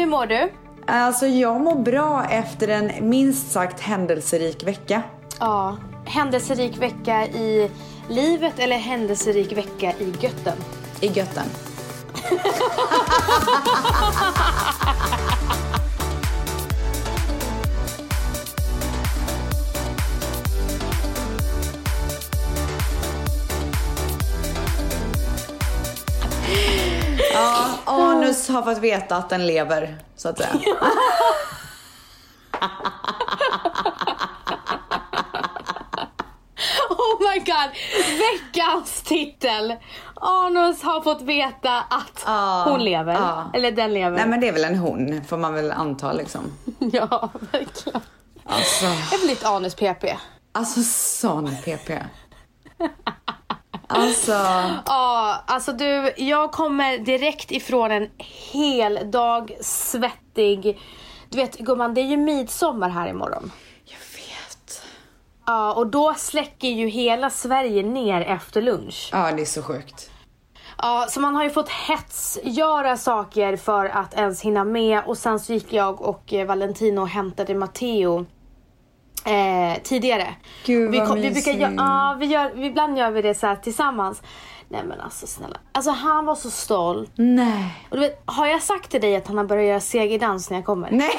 Hur mår du? Alltså jag mår bra efter en minst sagt händelserik vecka. Ja, händelserik vecka i livet eller händelserik vecka i götten? I götten. anus har fått veta att den lever, så att säga. Oh my god! Veckans titel! Anus har fått veta att Ja, hon lever. ja. Eller den lever. Nej men det är väl en hon, får man väl anta liksom. Ja, verkligen. Alltså, Jag blir lite anus-PP. alltså sån PP. Alltså, Ja, alltså du, jag kommer direkt ifrån en hel dag svettig. Du vet gumman, det är ju midsommar här imorgon. jag vet. Ja, och då släcker ju hela Sverige ner efter lunch. Ja, det är så sjukt. Ja, så man har ju fått hetsgöra saker för att ens hinna med och sen så gick jag och eh, Valentino och hämtade Matteo eh, tidigare. Gud, vi, vad vi brukar gö- mysigt. Ja, vi gör, vi, ibland gör vi det så tillsammans. Nej men alltså snälla. Alltså han var så stolt. Nej. Och du vet, har jag sagt till dig att han har börjat göra segerdans när jag kommer? Nej,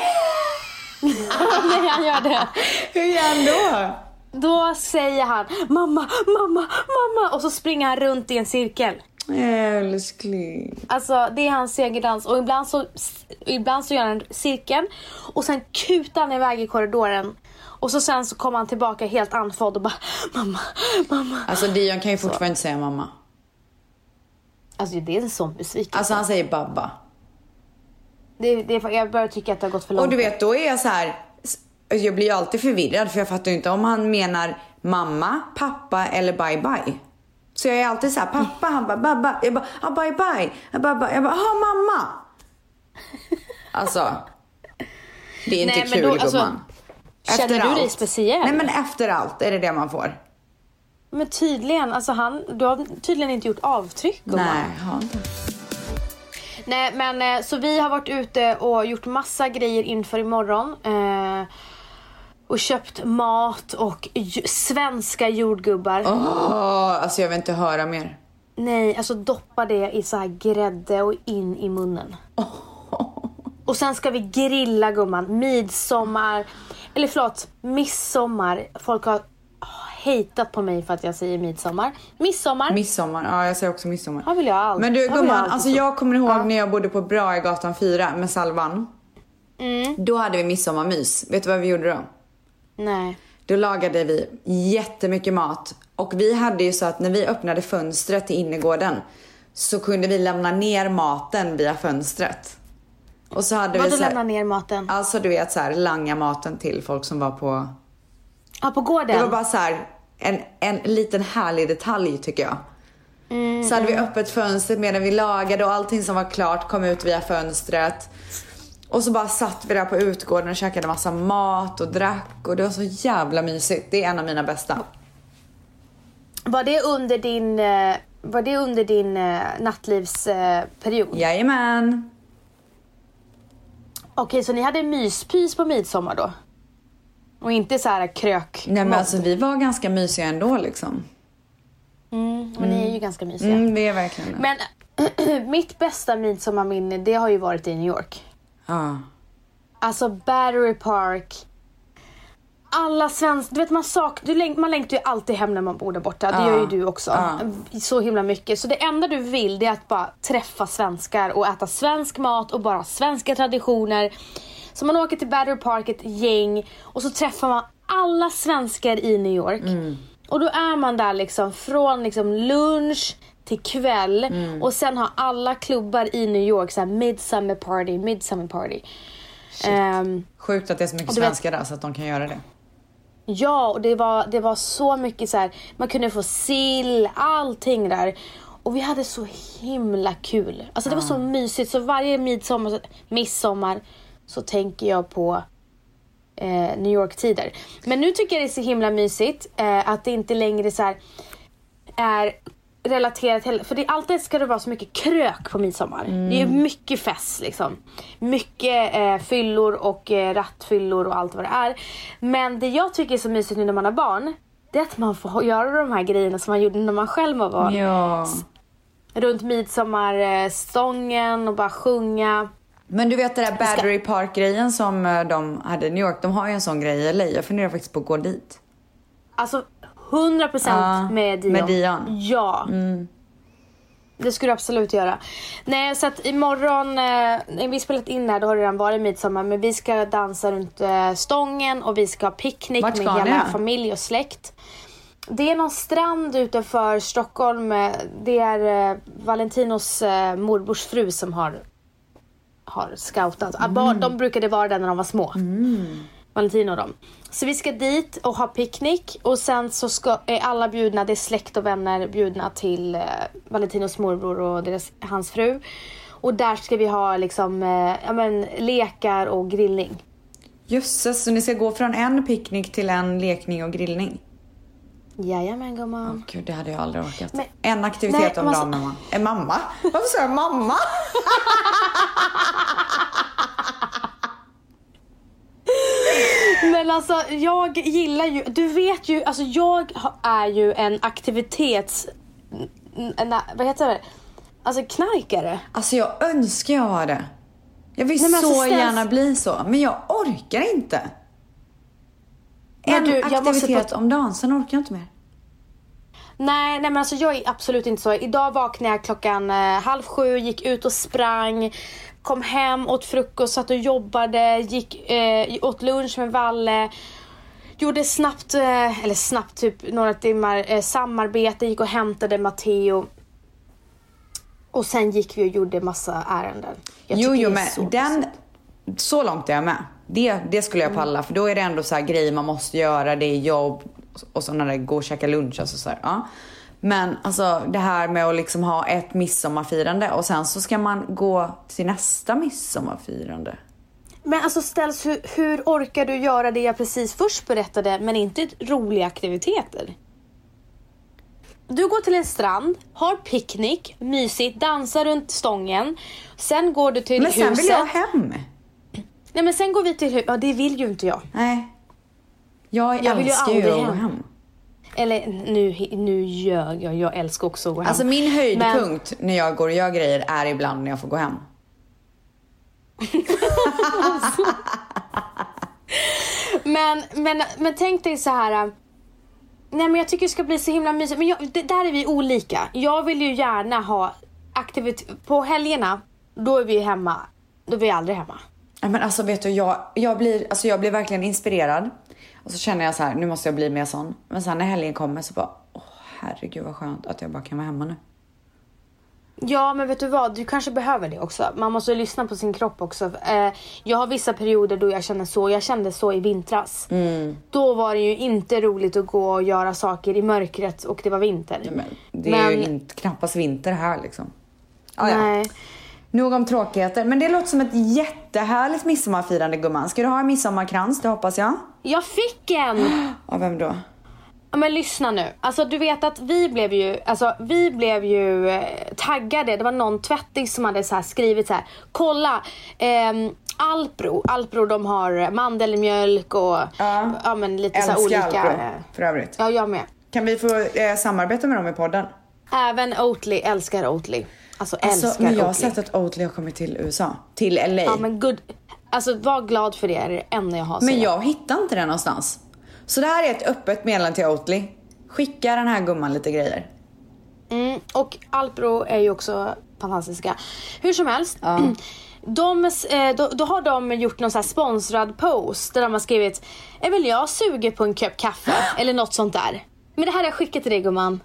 Nej han gör det. hur gör han då? Då säger han mamma, mamma, mamma och så springer han runt i en cirkel. Älskling. Alltså det är hans segerdans och ibland så, ibland så gör han cirkeln och sen kutar han iväg i korridoren. Och så sen så kommer han tillbaka helt andfådd och bara mamma, mamma. Alltså Dion kan ju fortfarande inte säga mamma. Alltså det är en sån besvikelse. Alltså han säger babba. det, det, jag börjar tycka att det har gått för långt. Och du vet, då är jag så här. Jag blir ju alltid förvirrad för jag fattar ju inte om han menar mamma, pappa eller bye bye. Så jag är alltid så här, pappa, han bara babba. Jag bara, ah, bye bye. Jag bara, jag bara, ah, mamma. Alltså. Det är inte Nej, men kul då, alltså, gumman. känner du dig speciell? Nej men efter allt är det det man får. Men tydligen, alltså han, du har tydligen inte gjort avtryck gumman. Nej, har inte. Nej men eh, så vi har varit ute och gjort massa grejer inför imorgon. Eh, och köpt mat och svenska jordgubbar. Åh, alltså jag vill inte höra mer. Nej, alltså doppa det i så här grädde och in i munnen. Och sen ska vi grilla gumman. Midsommar, eller förlåt, midsommar. Folk har hatat på mig för att jag säger midsommar. Midsommar. Midsommar, ja jag säger också midsommar. Väl jag alltid- Men du jag gumman, alltid alltså så. jag kommer ihåg Ja. när jag bodde på Brahegatan 4 med Salvan. Mm. Då hade vi midsommarmys. Vet du vad vi gjorde då? Nej. Då lagade vi jättemycket mat. Och vi hade ju så att när vi öppnade fönstret till innergården så kunde vi lämna ner maten via fönstret. Och så hade vi Vadå så här, lämna ner maten? Alltså du vet så här, langa maten till folk som var på... Ja, på gården? Det var bara så här en, en liten härlig detalj tycker jag. Mm, så hade vi öppet fönstret medan vi lagade och allting som var klart kom ut via fönstret. Och så bara satt vi där på utgården och käkade massa mat och drack och det var så jävla mysigt. Det är en av mina bästa. Var det under din, eh, var det under din eh, nattlivsperiod? Jajamän. Okej, så ni hade myspys på midsommar då? Och inte så här krök Nej men alltså vi var ganska mysiga ändå liksom. mm, Men ni är ju ganska mysiga. Mm, det är verkligen det. Men mitt bästa midsommarminne, det har ju varit i New York. Ja. Alltså Battery Park. Alla svenskar, du vet man, sak, du, läng- man längtar ju alltid hem när man bor där borta. Det Ja. gör ju du också. Ja. Så himla mycket. Så det enda du vill det är att bara träffa svenskar och äta svensk mat och bara svenska traditioner. Så man åker till Battery Park ett gäng och så träffar man alla svenskar i New York. Och då är man där liksom från liksom lunch till kväll och sen har alla klubbar i New York så här midsummer party, midsummer party. Ehm, Sjukt att det är så mycket svenskar där så att de kan göra det. Ja, och det var, det var så mycket så här. man kunde få sill, allting där. Och vi hade så himla kul. Alltså det var så mysigt. Så varje midsommar, midsommar så tänker jag på eh, New York-tider. Men nu tycker jag det är så himla mysigt eh, att det inte längre så här är relatera till, för det alltid ska det vara så mycket krök på midsommar. Det är Mm. mycket fest liksom. Mycket eh, fyllor och eh, rattfyllor och allt vad det är. Men det jag tycker är så mysigt nu när man har barn, det är att man får göra de här grejerna som man gjorde när man själv var barn. Ja. Runt midsommarstången och bara sjunga. Men du vet det där Battery Park-grejen som eh, de hade i New York. De har ju en sån grej i LA. Jag funderar faktiskt på att gå dit. Alltså 100% Ja, med Dion. med Dion. Mm. Ja. Det skulle du absolut göra. Nej, så att imorgon, eh, vi spelat in här, då har det redan varit midsommar, men vi ska dansa runt eh, stången och vi ska ha picknick med hela ni? familj och släkt. Det är någon strand utanför Stockholm. eh, Det är eh, Valentinos eh, morbrors fru som har, har scoutat. Ah, barn, De brukade vara där när de var små. Valentino och dem. Så vi ska dit och ha picknick och sen så ska, är alla bjudna, det är släkt och vänner bjudna till eh, Valentinos morbror och deras, hans fru. Och där ska vi ha liksom, eh, ja, men, lekar och grillning. Jösses, så ni ska gå från en picknick till en lekning och grillning? Jajamän gumman. Åh gud, det hade jag aldrig orkat. Men- en aktivitet Nej, om dagen mamma. En mamma? Varför sa jag mamma? Men alltså jag gillar ju, du vet ju, alltså jag är ju en aktivitets, en, vad heter det? Alltså knarkare. Alltså jag önskar jag var det. Jag vill Nej, men så alltså, ställs- gärna bli så, men jag orkar inte. Men En du, aktivitet på- om dagen, sen orkar jag inte mer. Nej, nej men alltså jag är absolut inte så. Idag vaknade jag klockan eh, halv sju, gick ut och sprang, kom hem, åt frukost, satt och jobbade, gick, eh, åt lunch med Valle. Gjorde snabbt, eh, eller snabbt, typ några timmar eh, samarbete, gick och hämtade Matteo. Och sen gick vi och gjorde massa ärenden. Jag jo, jo, men så den... Så långt är jag med. Det, det skulle jag palla, för då är det ändå så här grejer man måste göra, det är jobb och så när det går och käka lunch. Alltså så här, ja. Men alltså det här med att liksom ha ett midsommarfirande och sen så ska man gå till nästa midsommarfirande. Men alltså ställs, hur, hur orkar du göra det jag precis först berättade men inte roliga aktiviteter? Du går till en strand, har picknick, mysigt, dansar runt stången. Sen går du till Men sen huset. vill jag hem. Nej men sen går vi till huset. Ja det vill ju inte jag. Nej. Jag, Jag vill ju älskar ju aldrig att gå hem. Eller nu, nu ljög jag. Jag älskar också att gå hem. Alltså min Men- höjdpunkt när jag går och gör grejer är ibland när jag får gå hem. Men, men, men tänk dig så här. äh, Nej men jag tycker det ska bli så himla mysigt. Men jag, det, där är vi olika. Jag vill ju gärna ha aktivitet. På helgerna, då är vi hemma. Då är vi aldrig hemma. Men alltså vet du, jag, jag, blir, alltså jag blir verkligen inspirerad. Och så känner jag så här, nu måste jag bli mer sån. Men sen när helgen kommer så bara, åh herregud vad skönt att jag bara kan vara hemma nu. Ja men vet du vad, du kanske behöver det också. Man måste lyssna på sin kropp också. Eh, jag har vissa perioder då jag känner så. Jag kände så i vintras. Mm. Då var det ju inte roligt att gå och göra saker i mörkret och det var vinter. Men det är ju Men- inte, knappast vinter här liksom. Ah, ja. Nog om tråkigheter. Men det låter som ett jättehärligt midsommarfirande gumman. Ska du ha en midsommarkrans? Det hoppas jag. Jag fick en! Av vem då? Men lyssna nu. Alltså du vet att vi blev ju, alltså, vi blev ju eh, taggade. Det var någon tvättis som hade så här skrivit så här. Kolla! ehm, Alpro, Alpro de har mandelmjölk och Ja. ja, men lite så Älskar olika. Alpro, eh, för övrigt. Ja, jag med. Kan vi få eh, samarbeta med dem i podden? Även Oatly, älskar Oatly. Alltså, Alltså, älskar men jag har Oatly. sett att Oatly har kommit till USA. Till LA. Ja men good. Alltså var glad för det, är det enda jag har att Men säga. jag hittar inte den någonstans. Så det här är ett öppet meddelande till Oatly. Skicka den här gumman lite grejer. Mm, och Alpro är ju också fantastiska. Hur som helst. De, eh, då, då har de gjort någon så här sponsrad post där de har skrivit Är väl jag sugen på en kopp kaffe? Eller något sånt där. Men det här har jag skickat till dig gumman.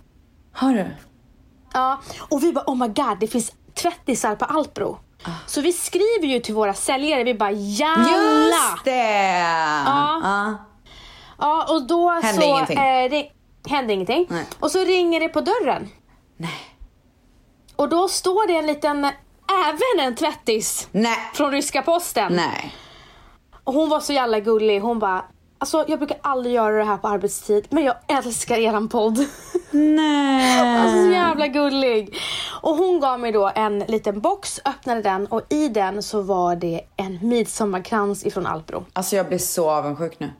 Har du? Ja, och vi bara oh my god det finns tvättisar på Alpro. Så vi skriver ju till våra säljare, vi bara jalla! Just det! Ja. Ja. Ja och då Hände så ingenting. Eh, ring, hände ingenting. Nej. Och så ringer det på dörren. Nej. Och då står det en liten, även en tvättis Nej. från ryska posten. Nej. Och hon var så jävla gullig. Hon bara, alltså jag brukar aldrig göra det här på arbetstid men jag älskar eran podd. Nej. Alltså så jävla gullig. Och hon gav mig då en liten box, öppnade den och i den så var det en midsommarkrans ifrån Alpro. Alltså jag blir så avundsjuk nu.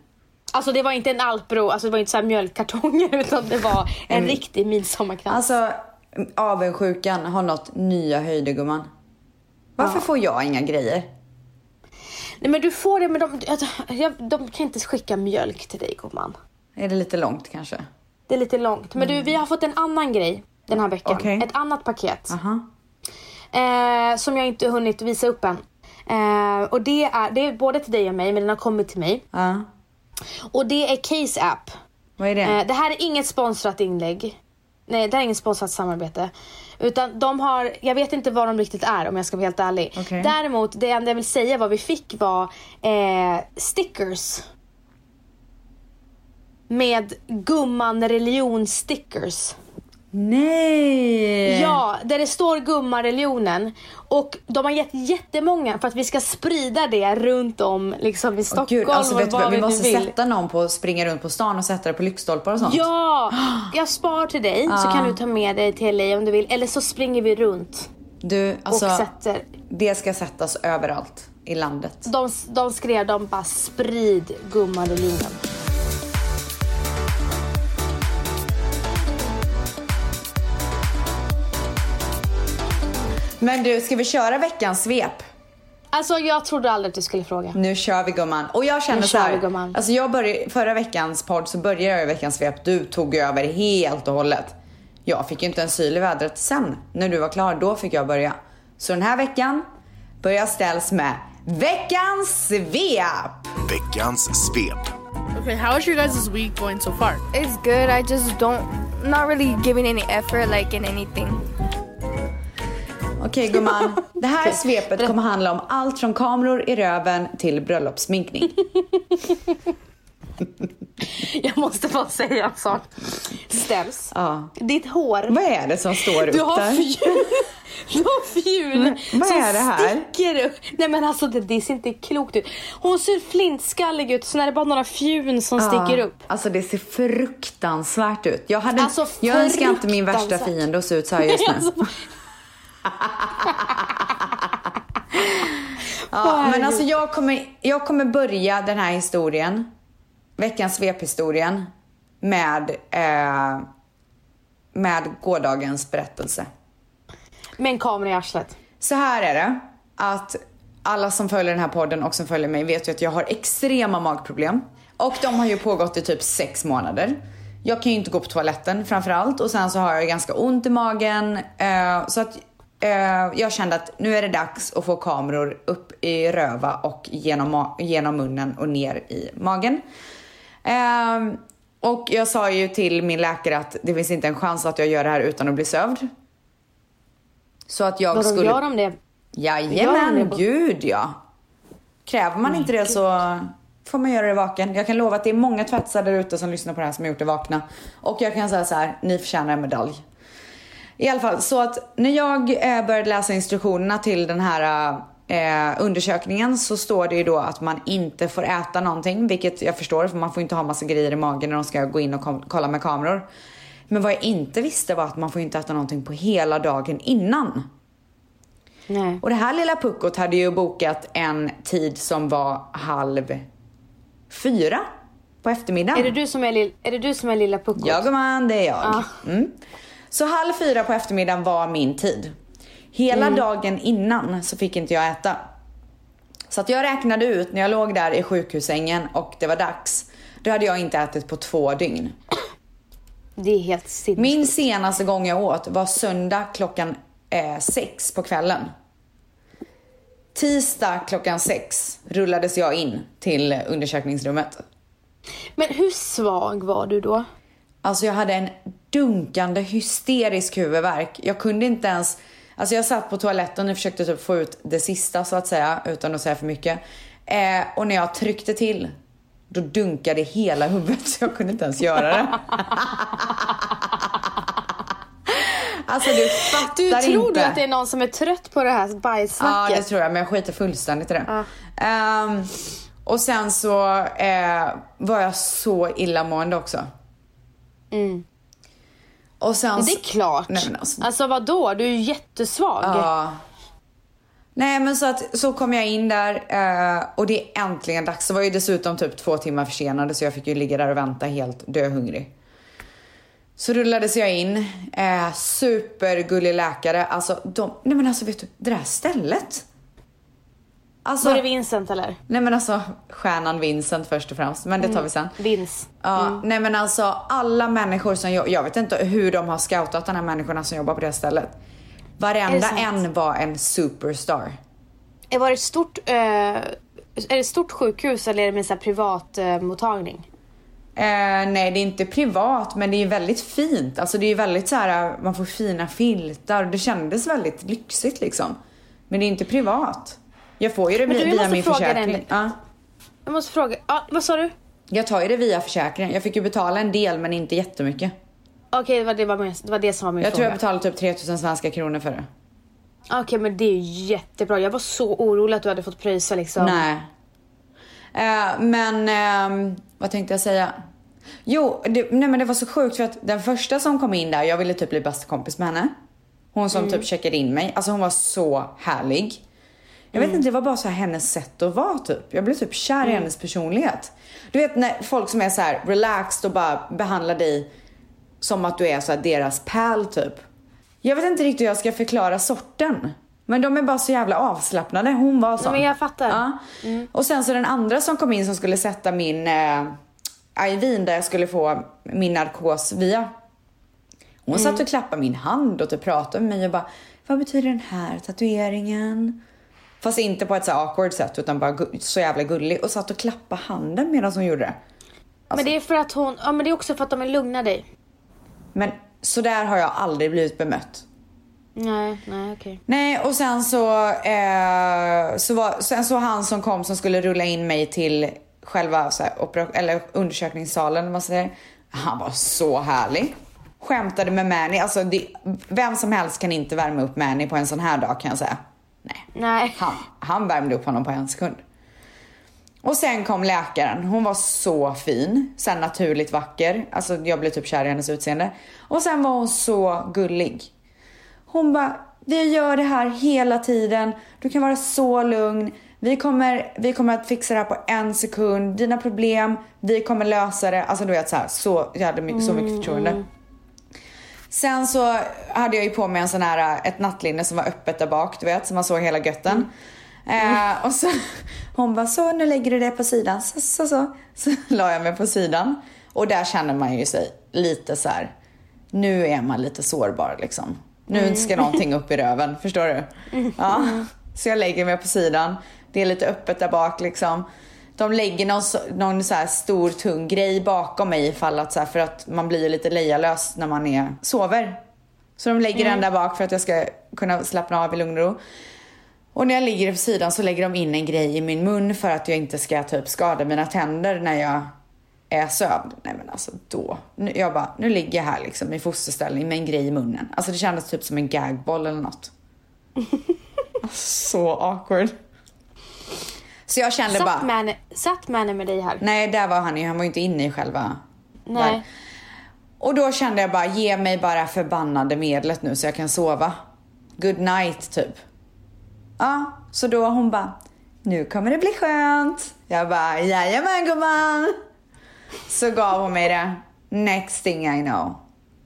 Alltså det var inte en Alpro, alltså det var inte så här mjölkkartonger utan det var en En- riktig midsommarkrans. Alltså avundsjukan har nått nya höjder gumman. Varför får jag inga grejer? Nej men du får det men de, jag- de kan inte skicka mjölk till dig gumman. Är det lite långt kanske? Det är lite långt. Men du, vi har fått en annan grej den här veckan. Okej. Ett annat paket. Aha. Eh, som jag inte hunnit visa upp än. Eh, och det är, det är både till dig och mig men den har kommit till mig. Ja. Och det är Case App. Vad är det? Eh, det här är inget sponsrat inlägg. Nej, det här är inget sponsrat samarbete. Utan de har, jag vet inte vad de riktigt är om jag ska vara helt ärlig. Okej. Däremot, det enda jag vill säga vad vi fick var eh, stickers. Med gumman religion stickers. Nej! Ja, där det står gummareligionen. Och de har gett jättemånga för att vi ska sprida det runt om liksom i Stockholm Gud, alltså, vet vad vi vi måste vill. sätta någon på springa runt på stan och sätta det på lyktstolpar och sånt. Ja, jag spar till dig så kan du ta med dig till LA om du vill. Eller så springer vi runt Du, alltså, och sätter. det ska sättas överallt i landet. De, de skrev, de bara sprid gummareligionen. Men du, ska vi köra veckans svep? Alltså jag trodde aldrig att du skulle fråga. Nu kör vi gumman. Och jag känner Nu så kör här, vi, gumman. alltså jag började, förra veckans podd så började jag i veckans svep. Du tog över helt och hållet. Jag fick ju inte en syl i vädret sen. När du var klar, då fick jag börja. Så den här veckan börjar ställs med veckans svep. Veckans svep. Okay, how is your guys' week going so far? It's good. I just don't, not really giving any effort like in anything. Okej gumman, det här svepet kommer handla om allt från kameror i röven till bröllopssminkning. Jag måste bara säga en sak. Ställs. Ja. Ditt hår. Vad är det som står upp Du har där? fjun. Du har vad som är det här? sticker upp. Nej men alltså det, det ser inte klokt ut. Hon ser flintskallig ut så när det är bara några fjun som sticker upp. Alltså det ser fruktansvärt ut. Jag, hade, Alltså, jag önskar inte min värsta fiende att se ut så här just nu. Alltså, Ja, men alltså jag kommer, jag kommer börja den här historien, veckans svephistorien, med, eh, med gårdagens berättelse. med en kamera i arslet. Så här är det, att alla som följer den här podden och som följer mig vet ju att jag har extrema magproblem. Och de har ju pågått i typ sex månader. Jag kan ju inte gå på toaletten framförallt och sen så har jag ganska ont i magen. Eh, så att jag kände att nu är det dags att få kameror upp i röva och genom, genom munnen och ner i magen. Eh, och jag sa ju till min läkare att det finns inte en chans att jag gör det här utan att bli sövd. Så att jag Vadå, skulle... gör de det? Gör Jajamän, de det? gud ja. Kräver man inte det så får man göra det vaken. Jag kan lova att det är många tvättisar där ute som lyssnar på det här som har gjort det vakna. Och jag kan säga så här, ni förtjänar en medalj. I alla fall, så att när jag eh, började läsa instruktionerna till den här eh, undersökningen så står det ju då att man inte får äta någonting, vilket jag förstår för man får inte ha massa grejer i magen när de ska gå in och kolla med kameror. Men vad jag inte visste var att man får inte äta någonting på hela dagen innan. Nej. Och det här lilla puckot hade ju bokat en tid som var halv fyra på eftermiddagen. Är det du som är, lill, är, det du som är lilla puckot? Ja gumman, det är jag. Ja. Mm. Så halv fyra på eftermiddagen var min tid. Hela dagen innan så fick inte jag äta. Så att jag räknade ut när jag låg där i sjukhussängen och det var dags. Då hade jag inte ätit på två dygn. Det är helt sinnessjukt. Min senaste gång jag åt var söndag klockan eh, sex på kvällen. Tisdag klockan sex rullades jag in till undersökningsrummet. Men hur svag var du då? Alltså jag hade en dunkande hysterisk huvudvärk. Jag kunde inte ens... Alltså jag satt på toaletten och försökte typ få ut det sista så att säga, utan att säga för mycket. Eh, och när jag tryckte till, då dunkade hela huvudet så jag kunde inte ens göra det. alltså du fattar Du inte. tror du att det är någon som är trött på det här Ja, bajssnacket? det tror jag, men jag skiter fullständigt i det. Ja. Ehm, och sen så eh, var jag så illamående också. Mm. Och sen det är så- klart. Nej, men alltså, Alltså vadå? Du är ju jättesvag. Ja. Nej men så att så kom jag in där eh, och det är äntligen dags. Det var ju dessutom typ två timmar försenade så jag fick ju ligga där och vänta helt döhungrig. Så rullades jag in. Eh, supergullig läkare. Alltså de, nej men alltså vet du, det där stället. Alltså, Var det Vincent eller? nej men alltså stjärnan Vincent först och främst, men det tar vi sen. Vince. Ja, nej men alltså alla människor som jag, jag vet inte hur de har scoutat de här människorna som jobbar på det stället. Varenda det en var en superstar. Eh, Var det ett stort, eh, är det stort sjukhus eller är det med här privat eh, mottagning? Eh, nej, det är inte privat, men det är väldigt fint. Alltså det är väldigt så här, man får fina filtar. Det kändes väldigt lyxigt liksom. Men det är inte privat. Jag får ju det Men du, jag via min försäkring. Ja. Jag måste fråga, ja, vad sa du? Jag tar ju det via försäkringen. Jag fick ju betala en del, men inte jättemycket. Okej, det, var det, var min- det var det som var min Jag tror fråga. jag betalade typ 3000 svenska kronor för det. Okej, men det är ju jättebra. Jag var så orolig att du hade fått pröjsa liksom. Nej. Eh, men ehm, vad tänkte jag säga? Jo, det, nej men det var så sjukt för att den första som kom in där, jag ville typ bli bästa kompis med henne. Hon som typ checkade in mig. Alltså hon var så härlig. Jag vet inte, det var bara så här hennes sätt att vara typ. Jag blev typ kär i hennes personlighet. Du vet när folk som är så här relaxed och bara behandlar dig som att du är så här deras pal typ. Jag vet inte riktigt hur jag ska förklara sorten. Men de är bara så jävla avslappnade. Hon var sån. men jag fattar. Ja. Och sen så den andra som kom in som skulle sätta min eh, Ivin där jag skulle få min narkos via. Hon satt och klappade min hand och typ pratade med mig och bara Vad betyder den här tatueringen? Fast inte på ett så awkward sätt utan bara så jävla gullig och satt och klappade handen medan hon gjorde det. Men det är för att hon, ja men det är också för att de vill lugna dig. Men så där har jag aldrig blivit bemött. Nej, nej okej. Nej, och sen så, eh, så var, sen så han som kom som skulle rulla in mig till själva så här, eller undersökningssalen, man säger. Han var så härlig. Skämtade med Manny. Alltså, det, vem som helst kan inte värma upp Manny på en sån här dag kan jag säga. Nej, Nej. han, han värmde upp honom på en sekund. Och sen kom läkaren. Hon var så fin. Sen naturligt vacker. Alltså jag blev typ kär i hennes utseende. Och sen var hon så gullig. Hon bara, vi gör det här hela tiden. Du kan vara så lugn. Vi kommer, vi kommer att fixa det här på en sekund. Dina problem, vi kommer lösa det. Alltså du vet så här, så, jag hade mycket, så mycket förtroende. Sen så hade jag ju på mig en sån här, ett nattlinne som var öppet där bak, du vet, så man såg hela götten. Eh, och så hon bara, så nu lägger du det på sidan. Så, så, så. Så la jag mig på sidan. Och där känner man ju sig lite så här. nu är man lite sårbar liksom. Nu ska någonting upp i röven, förstår du? Ja. Så jag lägger mig på sidan. Det är lite öppet där bak liksom. De lägger någon, någon så stor tung grej bakom mig ifall att så här, för att man blir ju lite lejalös när man är, sover. Så de lägger den där bak för att jag ska kunna slappna av i lugn och ro. Och när jag ligger på sidan så lägger de in en grej i min mun för att jag inte ska typ skada mina tänder när jag är sövd. Nej men alltså då. Nu, jag bara, nu ligger jag här liksom i fosterställning med en grej i munnen. Alltså det kändes typ som en gagboll eller något. Alltså, så awkward. Så jag kände Satt bara, Manny, satt Manny med dig här? nej där var han ju, han var ju inte inne i själva Nej. där. Och då kände jag bara, ge mig bara förbannade medlet nu så jag kan sova. Good night typ. Ja, så då hon bara, nu kommer det bli skönt. Jag bara, jajamän gumman. Så gav hon mig det. Next thing I know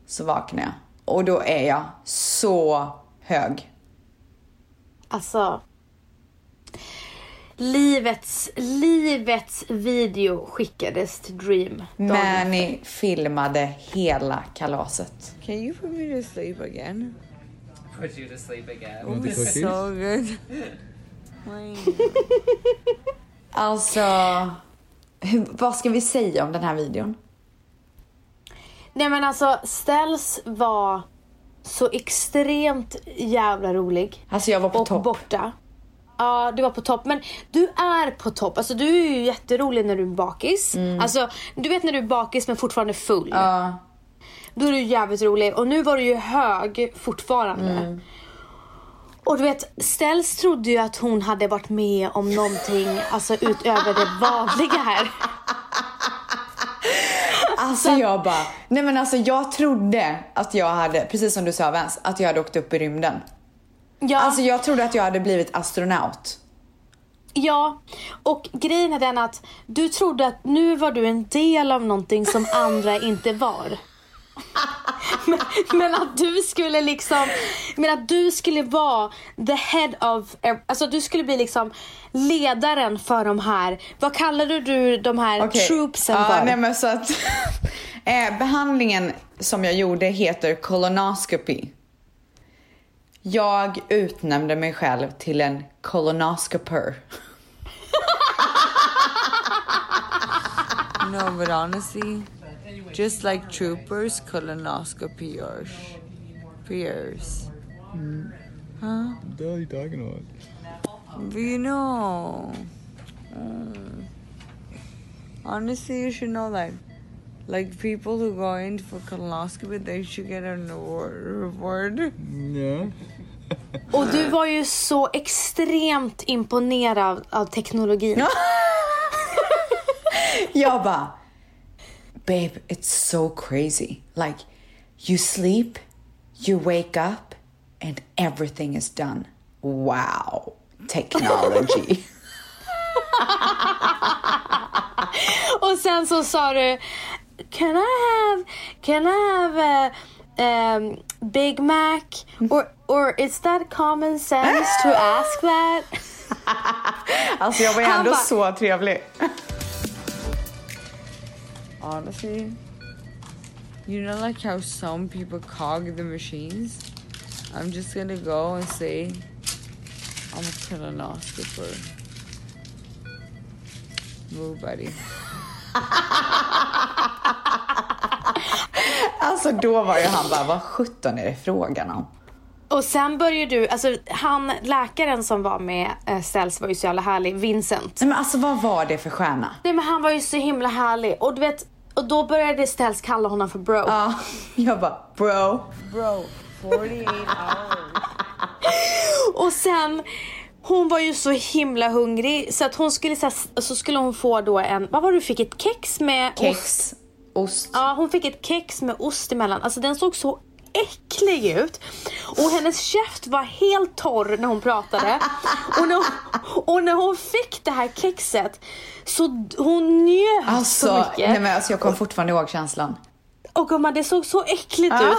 så vaknade jag. Och då är jag så hög. Alltså. Livets, livets video skickades till Dream. Manny filmade hela kalaset. Can you put me to sleep again? Put you to sleep again. It'll be so good. Alltså, hur, vad ska vi säga om den här videon? Nej men alltså Ställs var så extremt jävla rolig. Alltså jag var på och topp. borta. Ja, du var på topp. Men du är på topp. Alltså du är ju jätterolig när du är bakis. Alltså, du vet när du är bakis men fortfarande full. Mm. Ja. Då är du jävligt rolig. Och nu var du ju hög fortfarande. Mm. Och du vet, Ställs trodde ju att hon hade varit med om någonting alltså utöver det vanliga här. Alltså jag bara, nej men alltså jag trodde att jag hade, precis som du sa Vens, att jag hade åkt upp i rymden. Ja, Alltså jag trodde att jag hade blivit astronaut. ja, och grejen är den att du trodde att nu var du en del av någonting som andra inte var. men, men att du skulle liksom, men att du skulle vara the head of, alltså du skulle bli liksom ledaren för de här, vad kallade du de här Okej. troopsen ja, för? Nej men så att eh, behandlingen som jag gjorde heter colonoscopy. Jag utnämnde mig själv till en colonoscoper. No, but honestly, just like troopers, colonoscopy yours. Peers. Huh? What the hell are you talking about? But you know. mm. Honestly, you should know that. Like people who go in for colonoscopy, they should get an award. reward. Yeah. Och du var ju så extremt imponerad av teknologin. Jag bara, babe it's so crazy. Like you sleep, you wake up and everything is done. Wow, technology. Och sen så sa du Can I have, can I have a um, Big Mac? Or, or is that common sense to ask that? alltså jag var ju ändå så trevlig. Honestly, you know, like how some people cog the machines? I'm just gonna go and say, I'm a colonoscoper. Move, buddy. Alltså då var ju han bara, vad sjutton är det frågan om? Och sen började du, alltså han läkaren som var med eh, Ställs var ju så jävla härlig, Vincent. Nej men alltså vad var det för stjärna? Nej men han var ju så himla härlig och du vet, och då började Ställs kalla honom för bro. Ja, jag bara, bro. Bro, 48 hours. Och sen, hon var ju så himla hungrig så att hon skulle så, här, så skulle hon få då en, vad var det du fick? Ett kex med? Kex, ost. Ja, hon fick ett kex med ost emellan. Alltså den såg så äcklig ut. Och hennes käft var helt torr när hon pratade. Och när, och när hon fick det här kexet så hon njöt så Alltså, mycket. nej men alltså jag kommer fortfarande ihåg känslan. Och gumman, det såg så äckligt ut.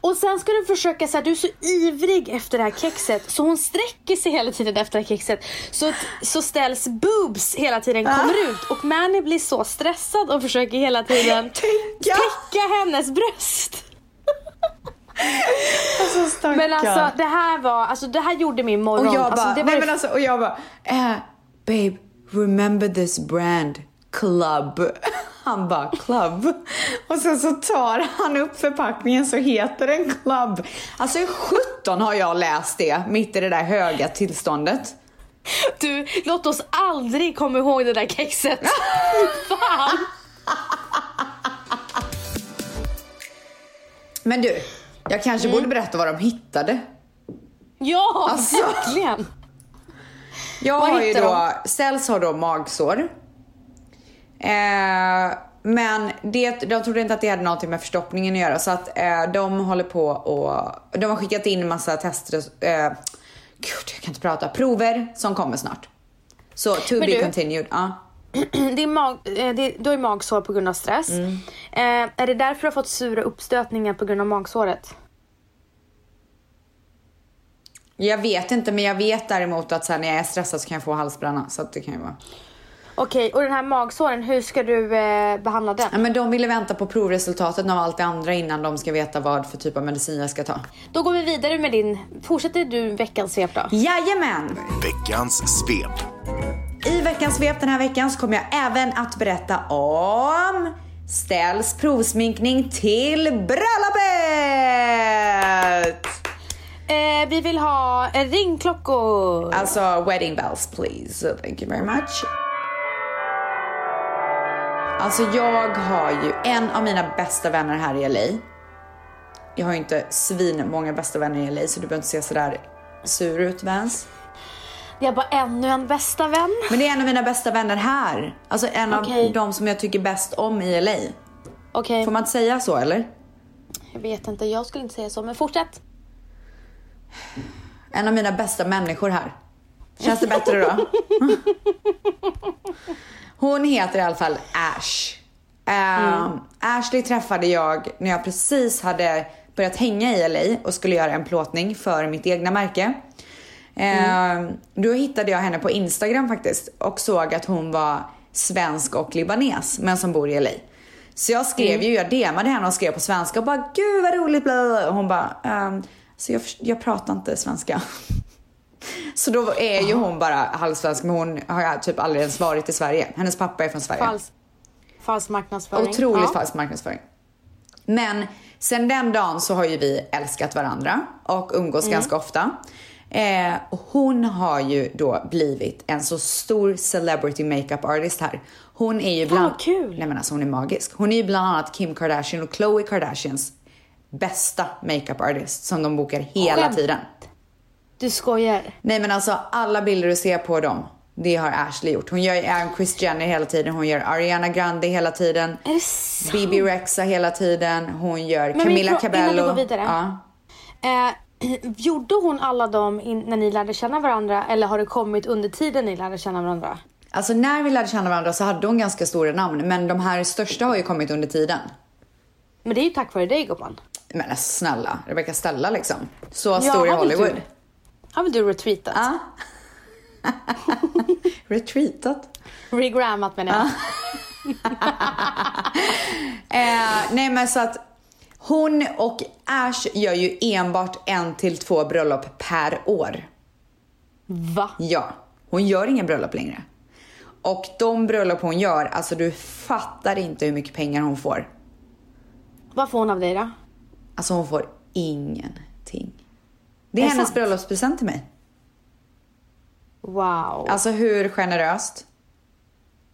Och sen ska du försöka så här, du är så ivrig efter det här kexet så hon sträcker sig hela tiden efter det här kexet. Så, så ställs boobs hela tiden kommer ut och Manny blir så stressad och försöker hela tiden Täcka. täcka hennes bröst. Alltså. Men alltså det här var, alltså det här gjorde min morgon. Och jag alltså, bara, det var nej men alltså, och jag bara, eh, babe, remember this brand, club. Han bara, club. Och sen så tar han upp förpackningen så heter den club. Alltså hur sjutton har jag läst det mitt i det där höga tillståndet? Du, låt oss aldrig komma ihåg det där kexet. Fan. Men du, jag kanske borde berätta vad de hittade. Ja, Alltså. verkligen. Jag Vad har ju då, Cells har då magsår. Eh, men det, de trodde inte att det hade någonting med förstoppningen att göra så att eh, de håller på och de har skickat in massa tester, eh, gud jag kan inte prata, prover som kommer snart. Så to Men be du- continued. Ja. Din mag, eh, det, du har ju magsår på grund av stress. Mm. Eh, är det därför du har fått sura uppstötningar på grund av magsåret? Jag vet inte men jag vet däremot att så här, när jag är stressad så kan jag få halsbränna så att det kan ju vara. Okej, och den här magsåren, hur ska du eh, behandla den? Ja, men de ville vänta på provresultatet av allt det andra innan de ska veta vad för typ av medicin jag ska ta. Då går vi vidare med din... Fortsätter du veckans svep då? Jajamän! Veckans svep. I veckans svep den här veckan så kommer jag även att berätta om Ställs provsminkning till bröllopet! Eh, vi vill ha ringklockor. Alltså wedding bells please. Thank you very much. Alltså jag har ju en av mina bästa vänner här i LA. Jag har ju inte svin många bästa vänner i LA så du behöver inte se sådär sur ut Vans. Jag bara ännu en bästa vän. Men det är en av mina bästa vänner här. Alltså en Okej. av de som jag tycker bäst om i LA. Okej, Får man inte säga så eller? jag vet inte. Jag skulle inte säga så, men fortsätt. En av mina bästa människor här. Känns det bättre då? Hon heter i alla fall Ash. Ehm, Ashley träffade jag när jag precis hade börjat hänga i LA och skulle göra en plåtning för mitt egna märke. Ehm, Då hittade jag henne på Instagram faktiskt och såg att hon var svensk och libanes men som bor i LA. Så jag skrev ju, jag DMade henne och skrev på svenska och bara gud vad roligt bla bla. Och hon bara, ehm, så jag, jag pratar inte svenska. Så då är ju hon bara halvsvensk men hon har typ aldrig ens varit i Sverige. Hennes pappa är från Sverige. Fals, falsk marknadsföring. Otroligt ja. falsk marknadsföring. Men sen den dagen så har ju vi älskat varandra och umgås Mm. ganska ofta. Eh, hon har ju då blivit en så stor celebrity makeup artist här. Hon är ju Fan, bland... vad kul. Nej men alltså hon är magisk. Hon är ju bland annat Kim Kardashian och Khloe Kardashians bästa makeup artist som de bokar hela Skämt. tiden. Du skojar. Nej men alltså alla bilder du ser på dem, det har Ashley gjort. Hon gör även Kris Jenner hela tiden, hon gör Ariana Grande hela tiden. Är det sant? Bibi Rexa hela tiden, hon gör Men Camila min frå- Cabello. innan du går vidare. Ja. Eh, gjorde hon alla dem in, när ni lärde känna varandra eller har det kommit under tiden ni lärde känna varandra? Alltså när vi lärde känna varandra så hade hon ganska stora namn, men de här största har ju kommit under tiden. Men det är ju tack vare dig gumman. Men snälla, Rebecca Stella liksom. Så Ja, stor i Hollywood. du- Har väl du retweetat? Ja. Retweetat. Regrammat menar jag. Eh, nej men så att hon och Ash gör ju enbart en till två bröllop per år. Va? Ja, hon gör ingen bröllop längre. Och de bröllop hon gör, alltså du fattar inte hur mycket pengar hon får. Vad får hon av dig då? Alltså hon får ingenting. Det är, Är hennes bröllopspresent till mig. Wow. Alltså hur generöst?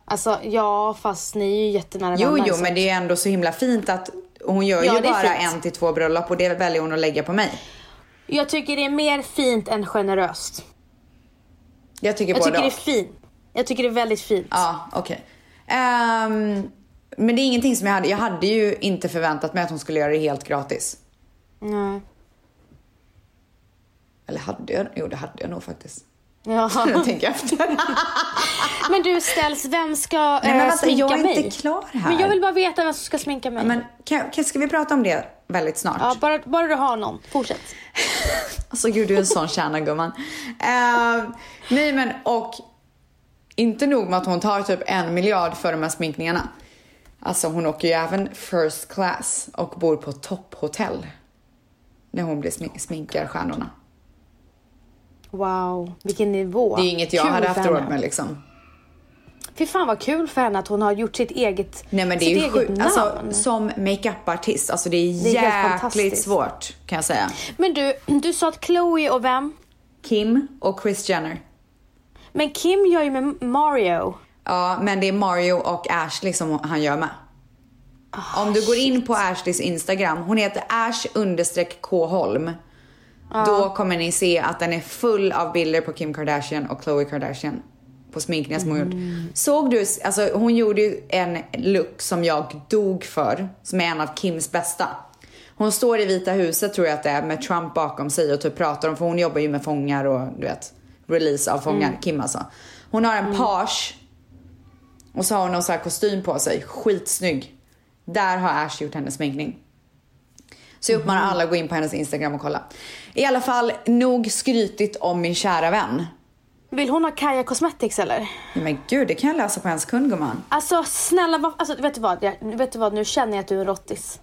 Alltså ja, fast ni är ju jättenära Jo, vänner, jo, så men det är ändå så himla fint att hon gör Ja, ju bara fint. en till två bröllop och det väljer hon att lägga på mig. Jag tycker det är mer fint än generöst. Jag tycker Jag både tycker det är fint. Jag tycker det är väldigt fint. Ja, okej. Ehm, men det är ingenting som jag hade. Jag hade ju inte förväntat mig att hon skulle göra det helt gratis. Nej. Eller hade jag? Jo, det hade jag nog faktiskt. Ja. Jag tänker efter. Men du ställs, vem ska Nej, men eh, vänta, sminka jag är mig? inte klar här. Men jag vill bara veta vem som ska sminka mig. Men kan, kan, ska vi prata om det väldigt snart? Ja, bara, bara du har någon. Fortsätt. Alltså gud, du är en sån kärna gumman. Ehm, nej men och inte nog med att hon tar typ en miljard för de här sminkningarna. Alltså hon åker ju även first class och bor på topphotell. När hon blir smi- sminkar stjärnorna. Wow, vilken nivå. Det är inget jag Kul hade haft råd med liksom. Fy fan vad kul för henne att hon har gjort sitt eget Nej men det är ju sjukt. Alltså som makeup-artist, alltså det är, Det är jäkligt svårt kan jag säga. Men du, du sa att Chloe och vem? Kim och Kris Jenner. Men Kim gör ju med Mario. Ja, men det är Mario och Ashley som han gör med. Ah, Om du går in på Ashleys Instagram, hon heter Ash Ah. Då kommer ni se att den är full av bilder på Kim Kardashian och Khloe Kardashian. På sminkningar som hon Mm. gjort. Såg du, alltså hon gjorde ju en look som jag dog för. Som är en av Kims bästa. Hon står i Vita huset tror jag att det är med Trump bakom sig och typ pratar om, för hon jobbar ju med fångar och du vet, release av fångar, Mm. Kim alltså. Hon har en page och så har hon någon sån här kostym på sig, skitsnygg. Där har Ash gjort hennes sminkning. Så jag uppmanar alla att gå in på hennes Instagram och kolla. I alla fall, nog skrytigt om min kära vän. Vill hon ha Kaja Cosmetics eller? Men gud, det kan jag läsa på hennes kund gumman. Alltså snälla, alltså, vet, du vad, jag, vet du vad? Nu känner jag att du är en rottis.